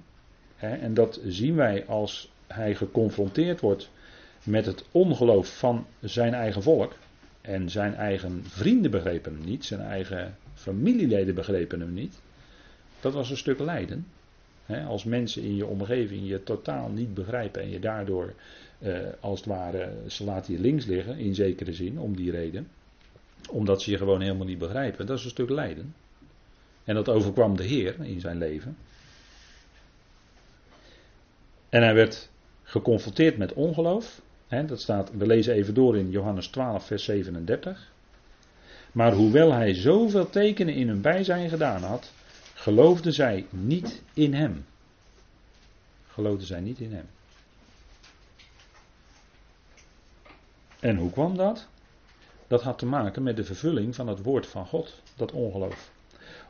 Speaker 1: Hè, en dat zien wij als hij geconfronteerd wordt met het ongeloof van zijn eigen volk. En zijn eigen vrienden begrepen hem niet, zijn eigen familieleden begrepen hem niet. Dat was een stuk lijden als mensen in je omgeving je totaal niet begrijpen en je daardoor eh, als het ware, ze laten je links liggen in zekere zin om die reden. Omdat ze je gewoon helemaal niet begrijpen. Dat is een stuk lijden. En dat overkwam de Heer in zijn leven. En hij werd geconfronteerd met ongeloof. dat staat, we lezen even door in Johannes 12, vers 37. Maar hoewel hij zoveel tekenen in hun bijzijn gedaan had, geloofden zij niet in hem. Geloofden zij niet in hem. En hoe kwam dat? Dat had te maken met de vervulling van het woord van God, dat ongeloof.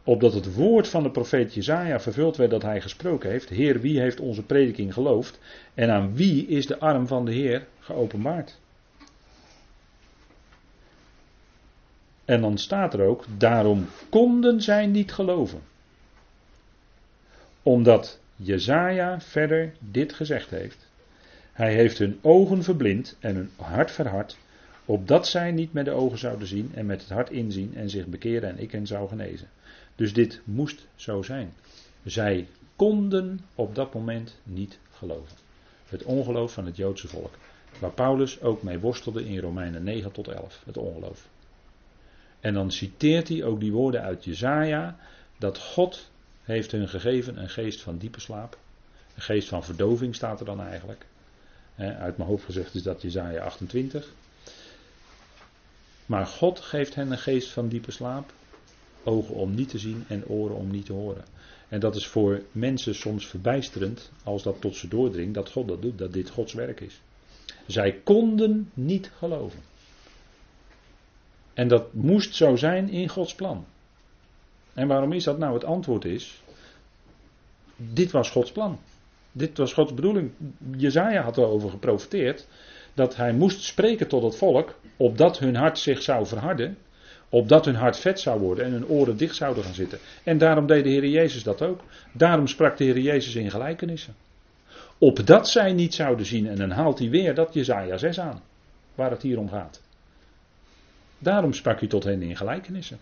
Speaker 1: Opdat het woord van de profeet Jezaja vervuld werd dat hij gesproken heeft. Heer, wie heeft onze prediking geloofd? En aan wie is de arm van de Heer geopenbaard? En dan staat er ook, daarom konden zij niet geloven omdat Jezaja verder dit gezegd heeft. Hij heeft hun ogen verblind en hun hart verhard, opdat zij niet met de ogen zouden zien en met het hart inzien en zich bekeren en ik hen zou genezen. Dus dit moest zo zijn. Zij konden op dat moment niet geloven. Het ongeloof van het Joodse volk. Waar Paulus ook mee worstelde in Romeinen 9 tot 11. Het ongeloof. En dan citeert hij ook die woorden uit Jezaja. Dat God heeft hun gegeven een geest van diepe slaap. Een geest van verdoving staat er dan eigenlijk. uit mijn hoofd gezegd is dat Jezaja 28. Maar God geeft hen een geest van diepe slaap. Ogen om niet te zien en oren om niet te horen. En dat is voor mensen soms verbijsterend als dat tot ze doordringt dat God dat doet, dat dit Gods werk is. Zij konden niet geloven. En dat moest zo zijn in Gods plan. En waarom is dat nou? Het antwoord is, dit was Gods plan. Dit was Gods bedoeling. Jezaja had erover geprofiteerd dat hij moest spreken tot het volk, opdat hun hart zich zou verharden, opdat hun hart vet zou worden en hun oren dicht zouden gaan zitten. En daarom deed de Heer Jezus dat ook. Daarom sprak de Heer Jezus in gelijkenissen. Opdat zij niet zouden zien, en dan haalt hij weer dat Jezaja 6 aan, waar het hier om gaat. Daarom sprak hij tot hen in gelijkenissen.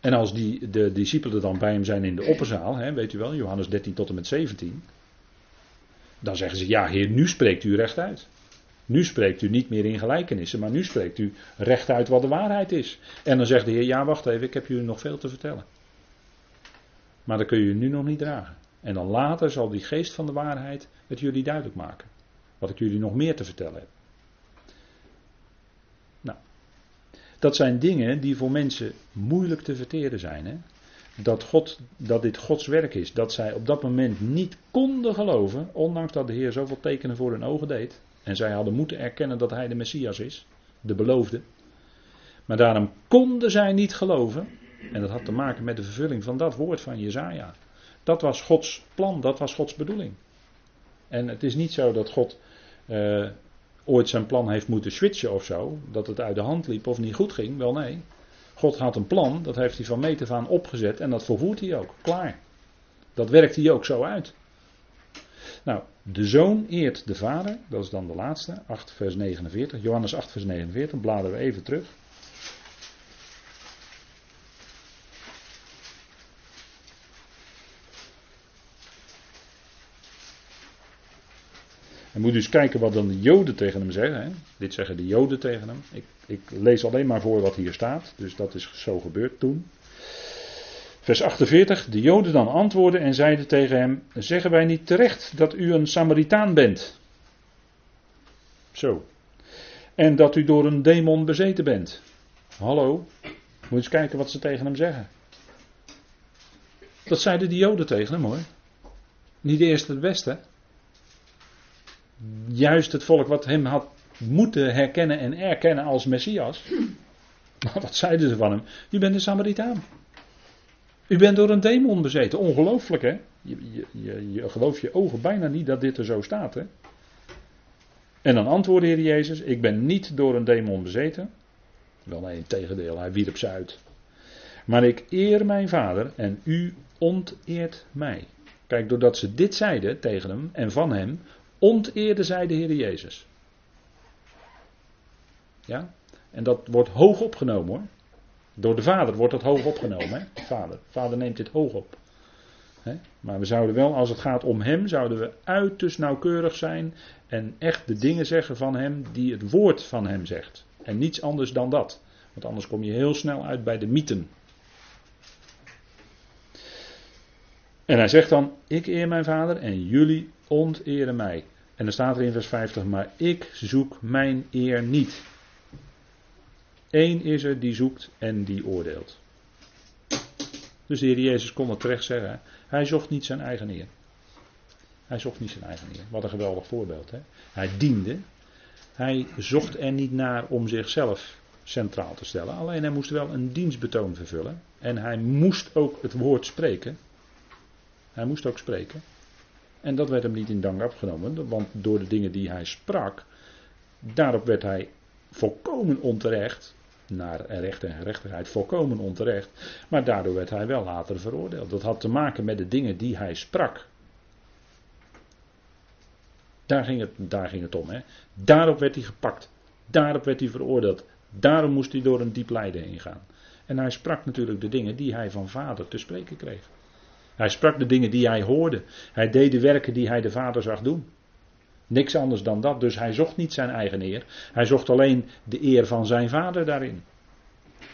Speaker 1: En als die, de discipelen dan bij hem zijn in de opperzaal, hè, weet u wel, Johannes 13 tot en met 17. Dan zeggen ze, ja heer, nu spreekt u rechtuit. Nu spreekt u niet meer in gelijkenissen, maar nu spreekt u rechtuit wat de waarheid is. En dan zegt de heer, ja wacht even, ik heb jullie nog veel te vertellen. Maar dat kun je nu nog niet dragen. En dan later zal die geest van de waarheid het jullie duidelijk maken. Wat ik jullie nog meer te vertellen heb. Dat zijn dingen die voor mensen moeilijk te verteren zijn. Hè? Dat, God, dat dit Gods werk is. Dat zij op dat moment niet konden geloven. Ondanks dat de Heer zoveel tekenen voor hun ogen deed. En zij hadden moeten erkennen dat Hij de Messias is. De beloofde. Maar daarom konden zij niet geloven. En dat had te maken met de vervulling van dat woord van Jezaja. Dat was Gods plan, dat was Gods bedoeling. En het is niet zo dat God uh, ooit zijn plan heeft moeten switchen of zo. Dat het uit de hand liep of niet goed ging. Wel nee. God had een plan, dat heeft hij van meet af aan opgezet en dat volvoert hij ook. Klaar. Dat werkt hij ook zo uit. Nou, de zoon eert de vader, dat is dan de laatste, 8 vers 49. Johannes 8 vers 49, bladeren we even terug. Moet dus kijken wat dan de Joden tegen hem zeggen. Hè? Dit zeggen de Joden tegen hem. Ik, ik lees alleen maar voor wat hier staat. Dus dat is zo gebeurd toen. Vers 48. De Joden dan antwoordden en zeiden tegen hem: Zeggen wij niet terecht dat u een Samaritaan bent? Zo. En dat u door een demon bezeten bent. Hallo. Moet eens kijken wat ze tegen hem zeggen. Dat zeiden de Joden tegen hem hoor. Niet de eerste het beste juist het volk wat hem had moeten herkennen en erkennen als Messias. *clears throat* Wat zeiden ze van hem? U bent een Samaritaan. U bent door een demon bezeten. Ongelooflijk hè? Je, je, je, je gelooft je ogen bijna niet dat dit er zo staat hè? En dan antwoordde Heer Jezus: Ik ben niet door een demon bezeten. Wel nee, tegendeel, hij wierp ze uit. Maar ik eer mijn vader en u onteert mij. Kijk, doordat ze dit zeiden tegen hem en van hem, onteerde zij de Heer Jezus. Ja? En dat wordt hoog opgenomen hoor. Door de vader wordt dat hoog opgenomen. Hè? Vader. vader neemt dit hoog op. Hè? Maar we zouden wel, als het gaat om hem, zouden we uiterst nauwkeurig zijn. En echt de dingen zeggen van hem die het woord van hem zegt. En niets anders dan dat. Want anders kom je heel snel uit bij de mythen. En hij zegt dan: Ik eer mijn vader en jullie onteren mij. En dan staat er in vers 50, maar ik zoek mijn eer niet. Eén is er die zoekt en die oordeelt. Dus de Heer Jezus kon het terecht zeggen. Hij zocht niet zijn eigen eer. Hij zocht niet zijn eigen eer. Wat een geweldig voorbeeld. Hè? Hij diende. Hij zocht er niet naar om zichzelf centraal te stellen. Alleen hij moest wel een dienstbetoon vervullen. En hij moest ook het woord spreken. Hij moest ook spreken. En dat werd hem niet in dank afgenomen, want door de dingen die hij sprak, daarop werd hij volkomen onterecht, naar recht en gerechtigheid volkomen onterecht, maar daardoor werd hij wel later veroordeeld. Dat had te maken met de dingen die hij sprak. Daar ging het, daar ging het om. Hè. Daarop werd hij gepakt. Daarop werd hij veroordeeld. Daarom moest hij door een diep lijden heen gaan. En hij sprak natuurlijk de dingen die hij van vader te spreken kreeg. Hij sprak de dingen die hij hoorde. Hij deed de werken die hij de Vader zag doen. Niks anders dan dat. Dus hij zocht niet zijn eigen eer. Hij zocht alleen de eer van zijn vader daarin.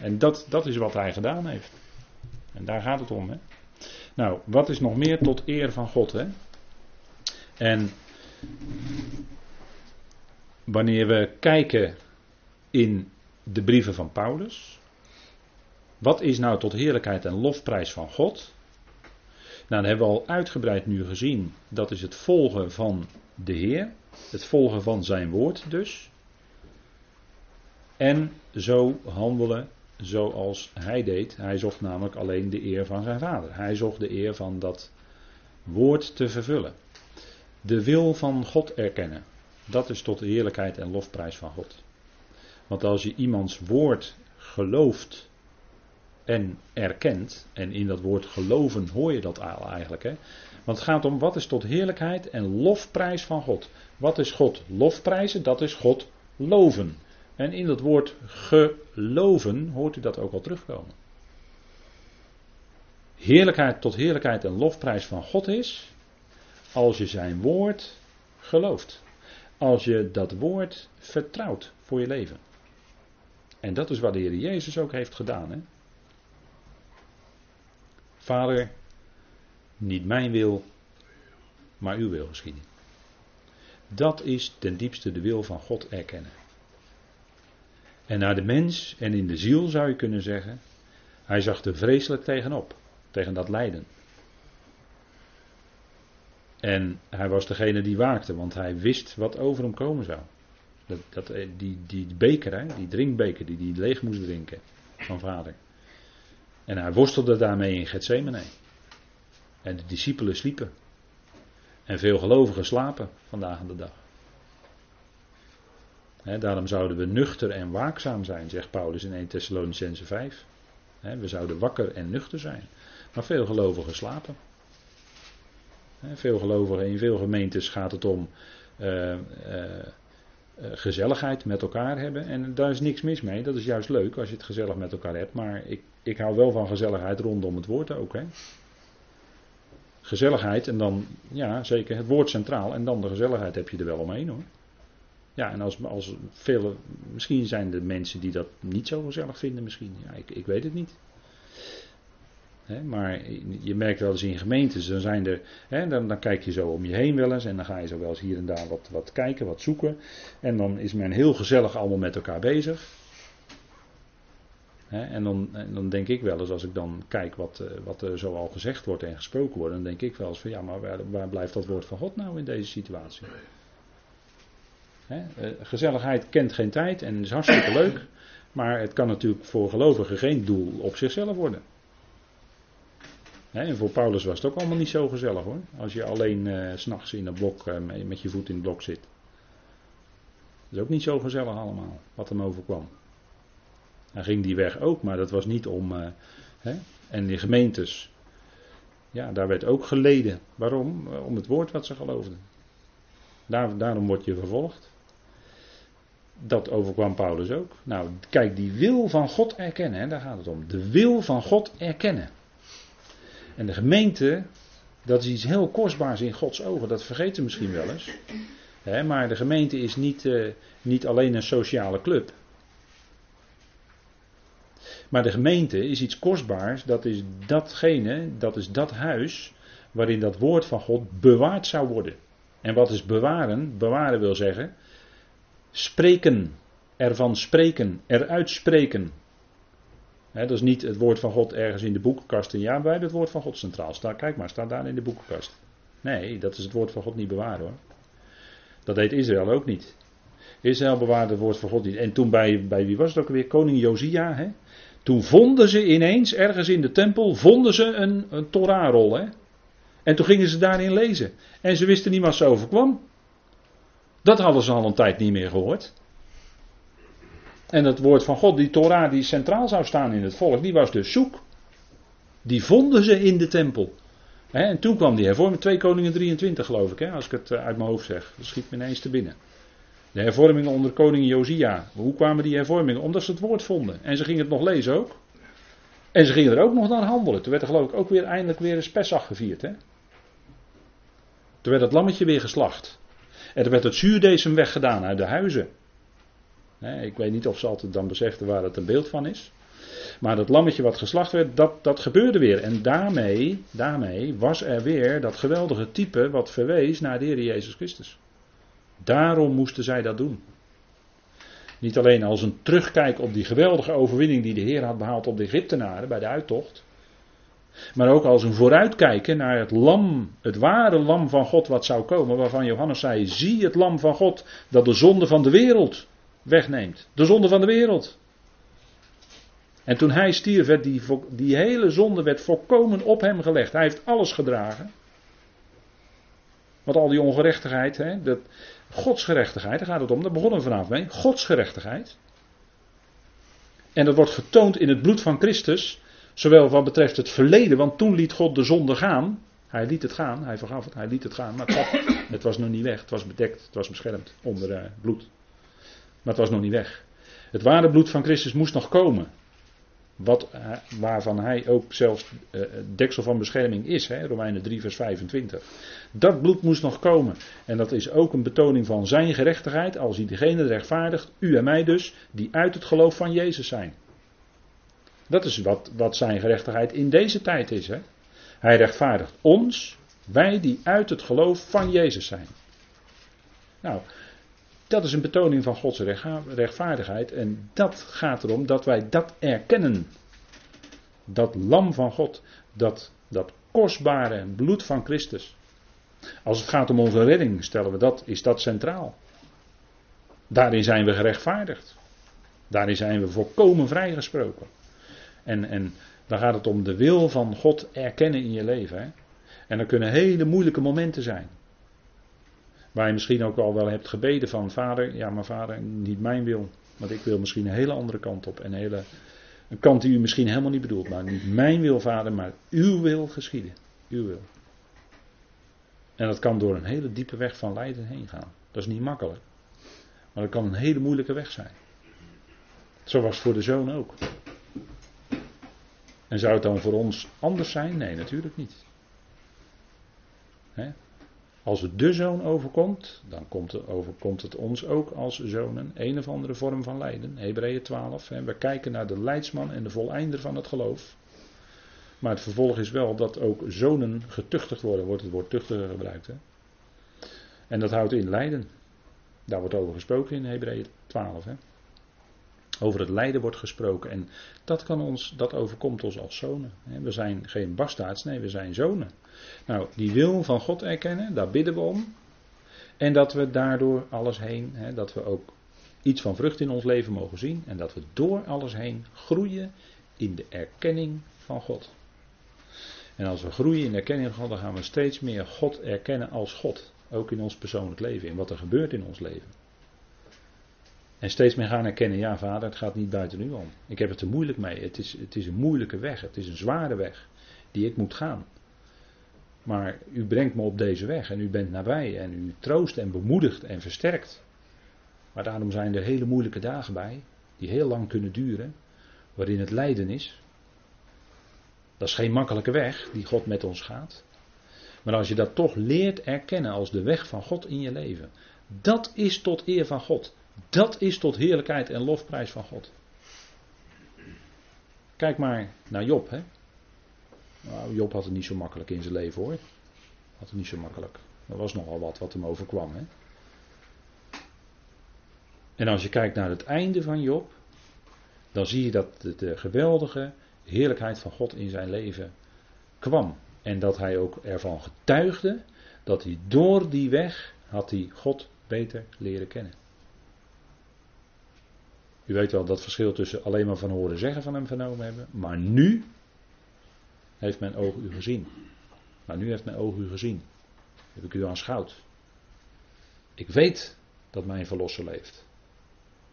Speaker 1: En dat, dat is wat hij gedaan heeft. En daar gaat het om. Hè? Nou, wat is nog meer tot eer van God? Hè? En wanneer we kijken in de brieven van Paulus. Wat is nou tot heerlijkheid en lofprijs van God? Nou, dat hebben we al uitgebreid nu gezien. Dat is het volgen van de Heer. Het volgen van zijn woord dus. En zo handelen zoals hij deed. Hij zocht namelijk alleen de eer van zijn vader. Hij zocht de eer van dat woord te vervullen. De wil van God erkennen. Dat is tot de heerlijkheid en lofprijs van God. Want als je iemands woord gelooft en erkent, en in dat woord geloven hoor je dat eigenlijk. Hè? Want het gaat om wat is tot heerlijkheid en lofprijs van God. Wat is God lofprijzen? Dat is God loven. En in dat woord geloven hoort u dat ook al terugkomen. Heerlijkheid tot heerlijkheid en lofprijs van God is als je zijn woord gelooft. Als je dat woord vertrouwt voor je leven. En dat is wat de Heer Jezus ook heeft gedaan. Hè? Vader, niet mijn wil, maar uw wil geschieden. Dat is ten diepste de wil van God erkennen. En naar de mens en in de ziel zou je kunnen zeggen, hij zag er vreselijk tegenop, tegen dat lijden. En hij was degene die waakte, want hij wist wat over hem komen zou. Dat, eh, die, die beker, hè, die drinkbeker die hij leeg moest drinken van vader. En hij worstelde daarmee in Gethsemane. En de discipelen sliepen. En veel gelovigen slapen vandaag aan de dag. daarom zouden we nuchter en waakzaam zijn, zegt Paulus in 1 Thessalonicense 5. we zouden wakker en nuchter zijn. Maar veel gelovigen slapen. veel gelovigen in veel gemeentes gaat het om uh, uh, gezelligheid met elkaar hebben. En daar is niks mis mee. Dat is juist leuk als je het gezellig met elkaar hebt. Maar ik, ik hou wel van gezelligheid rondom het woord ook. Hè? Gezelligheid en dan, ja zeker, het woord centraal. En dan de gezelligheid heb je er wel omheen hoor. Ja, en als, als vele, misschien zijn er mensen die dat niet zo gezellig vinden, misschien. Ja, ik, ik weet het niet maar je merkt wel eens in gemeentes, dan, zijn er, dan, dan, kijk je zo om je heen wel eens en dan ga je zo wel eens hier en daar wat, wat kijken, wat zoeken. En dan is men heel gezellig allemaal met elkaar bezig. en, dan, dan denk ik wel eens, als ik dan kijk wat, eh, wat er zo al gezegd wordt en gesproken wordt, dan denk ik wel eens van ja, maar waar, waar blijft dat woord van God nou in deze situatie? Eh, gezelligheid kent geen tijd en is hartstikke leuk, maar het kan natuurlijk voor gelovigen geen doel op zichzelf worden en voor Paulus was het ook allemaal niet zo gezellig hoor. Als je alleen uh, s'nachts in een blok uh, met je voet in het blok zit. Dat is ook niet zo gezellig allemaal, wat hem overkwam. Hij ging die weg ook, maar dat was niet om. Uh, hè? En die gemeentes, ja, daar werd ook geleden. Waarom? Om het woord wat ze geloofden. Daar, daarom word je vervolgd. Dat overkwam Paulus ook. Nou, kijk, die wil van God erkennen, hè, daar gaat het om. De wil van God erkennen. En de gemeente, dat is iets heel kostbaars in Gods ogen, dat vergeten we misschien wel eens. maar de gemeente is niet, uh, niet alleen een sociale club. Maar de gemeente is iets kostbaars, dat is datgene, dat is dat huis waarin dat woord van God bewaard zou worden. En wat is bewaren? Bewaren wil zeggen spreken, ervan spreken, eruit spreken dat is niet het woord van God ergens in de boekenkast en ja, bij het woord van God centraal staat. Kijk maar, staat daar in de boekenkast. Nee, dat is het woord van God niet bewaren hoor. Dat deed Israël ook niet. Israël bewaarde het woord van God niet. En toen bij, bij wie was het ook weer? Koning Josia. Hè? Toen vonden ze ineens ergens in de tempel vonden ze een, een Torahrol. Hè? En toen gingen ze daarin lezen. En ze wisten niet wat ze overkwam. Dat hadden ze al een tijd niet meer gehoord. En het woord van God, die Torah die centraal zou staan in het volk, die was dus zoek. Die vonden ze in de tempel. en toen kwam die hervorming, 2 Koningen 23 geloof ik, als ik het eh, uit mijn hoofd zeg. Dat schiet me ineens te binnen. De hervormingen onder koning Josia. Hoe kwamen die hervormingen? Omdat ze het woord vonden. En ze gingen het nog lezen ook. En ze gingen er ook nog naar handelen. Toen werd er geloof ik ook weer eindelijk weer een Pesach gevierd. Hè? Toen werd het lammetje weer geslacht. En er werd het zuurdesem weggedaan uit de huizen. Ik weet niet of ze altijd dan beseften waar het een beeld van is. Maar dat lammetje wat geslacht werd, dat, dat gebeurde weer. En daarmee, daarmee was er weer dat geweldige type wat verwees naar de Heer Jezus Christus. Daarom moesten zij dat doen. Niet alleen als een terugkijk op die geweldige overwinning die de Heer had behaald op de Egyptenaren bij de uittocht. Maar ook als een vooruitkijken naar het lam, het ware lam van God wat zou komen. Waarvan Johannes zei, zie het lam van God dat de zonde van de wereld wegneemt. De zonde van de wereld. En toen hij stierf, werd die, die hele zonde werd volkomen op hem gelegd. Hij heeft alles gedragen. Want al die ongerechtigheid, hè, dat, godsgerechtigheid, daar gaat het om, daar begonnen we vanavond mee. Godsgerechtigheid. En dat wordt getoond in het bloed van Christus, zowel wat betreft het verleden, want toen liet God de zonde gaan. Hij liet het gaan, hij vergaf het, hij liet het gaan, maar het, was nog niet weg, het was bedekt, het was beschermd onder uh, bloed. Maar het was nog niet weg. Het ware bloed van Christus moest nog komen. Wat, eh, waarvan hij ook zelfs uh, deksel van bescherming is, hè, Romeinen 3, vers 25. Dat bloed moest nog komen. En dat is ook een betoning van zijn gerechtigheid, als hij degene rechtvaardigt, u en mij dus, die uit het geloof van Jezus zijn. Dat is wat, wat zijn gerechtigheid in deze tijd is. Hè. Hij rechtvaardigt ons, wij die uit het geloof van Jezus zijn. Nou, dat is een betoning van Gods rechtvaardigheid. En dat gaat erom dat wij dat erkennen. Dat lam van God. Dat, dat kostbare bloed van Christus. Als het gaat om onze redding, stellen we dat, is dat centraal. Daarin zijn we gerechtvaardigd. Daarin zijn we volkomen vrijgesproken. En, en dan gaat het om de wil van God erkennen in je leven. Hè? En er kunnen hele moeilijke momenten zijn. Waar je misschien ook al wel hebt gebeden van vader, ja maar vader, niet mijn wil. Want ik wil misschien een hele andere kant op. Een, hele, een kant die u misschien helemaal niet bedoelt. Maar niet mijn wil vader, maar uw wil geschieden. Uw wil. En dat kan door een hele diepe weg van lijden heen gaan. Dat is niet makkelijk. Maar dat kan een hele moeilijke weg zijn. Zo was het voor de zoon ook. En zou het dan voor ons anders zijn? Nee, natuurlijk niet. Als het de zoon overkomt, dan komt het, overkomt het ons ook als zonen een of andere vorm van lijden. Hebreeën 12. We kijken naar de leidsman en de voleinder van het geloof. Maar het vervolg is wel dat ook zonen getuchtigd worden, wordt het woord tuchtiger gebruikt. Hè? En dat houdt in lijden. Daar wordt over gesproken in Hebreeën 12. Hè? Over het lijden wordt gesproken. En dat, kan ons, dat overkomt ons als zonen. We zijn geen bastaards, nee, we zijn zonen. Nou, die wil van God erkennen, daar bidden we om. En dat we daardoor alles heen, dat we ook iets van vrucht in ons leven mogen zien. En dat we door alles heen groeien in de erkenning van God. En als we groeien in de erkenning van God, dan gaan we steeds meer God erkennen als God. Ook in ons persoonlijk leven, in wat er gebeurt in ons leven. En steeds meer gaan erkennen, ja vader, het gaat niet buiten u om. Ik heb het er moeilijk mee. Het is, het is een moeilijke weg. Het is een zware weg die ik moet gaan. Maar u brengt me op deze weg en u bent nabij en u troost en bemoedigt en versterkt. Maar daarom zijn er hele moeilijke dagen bij, die heel lang kunnen duren, waarin het lijden is. Dat is geen makkelijke weg die God met ons gaat. Maar als je dat toch leert erkennen als de weg van God in je leven, dat is tot eer van God. Dat is tot heerlijkheid en lofprijs van God. Kijk maar naar Job. Hè? Nou, Job had het niet zo makkelijk in zijn leven hoor. Had het niet zo makkelijk. Er was nogal wat wat hem overkwam. Hè? En als je kijkt naar het einde van Job, dan zie je dat de geweldige heerlijkheid van God in zijn leven kwam. En dat hij ook ervan getuigde dat hij door die weg had hij God beter leren kennen. U weet wel dat verschil tussen alleen maar van horen zeggen van hem vernomen hebben. Maar nu heeft mijn oog u gezien. Maar nu heeft mijn oog u gezien. Heb ik u aanschouwd. Ik weet dat mijn verlosser leeft.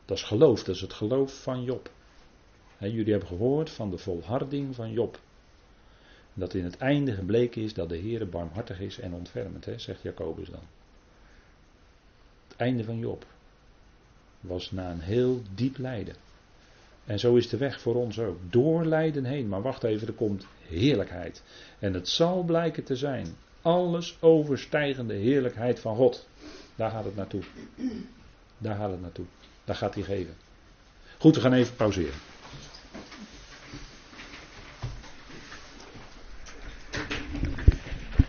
Speaker 1: Dat is geloof, dat is het geloof van Job. jullie hebben gehoord van de volharding van Job. Dat in het einde gebleken is dat de Heer barmhartig is en ontfermend, zegt Jacobus dan. Het einde van Job was na een heel diep lijden. En zo is de weg voor ons ook. Door lijden heen. Maar wacht even, er komt heerlijkheid. En het zal blijken te zijn. Alles overstijgende heerlijkheid van God. Daar gaat het naartoe. Daar gaat het naartoe. Daar gaat hij geven. Goed, we gaan even pauzeren.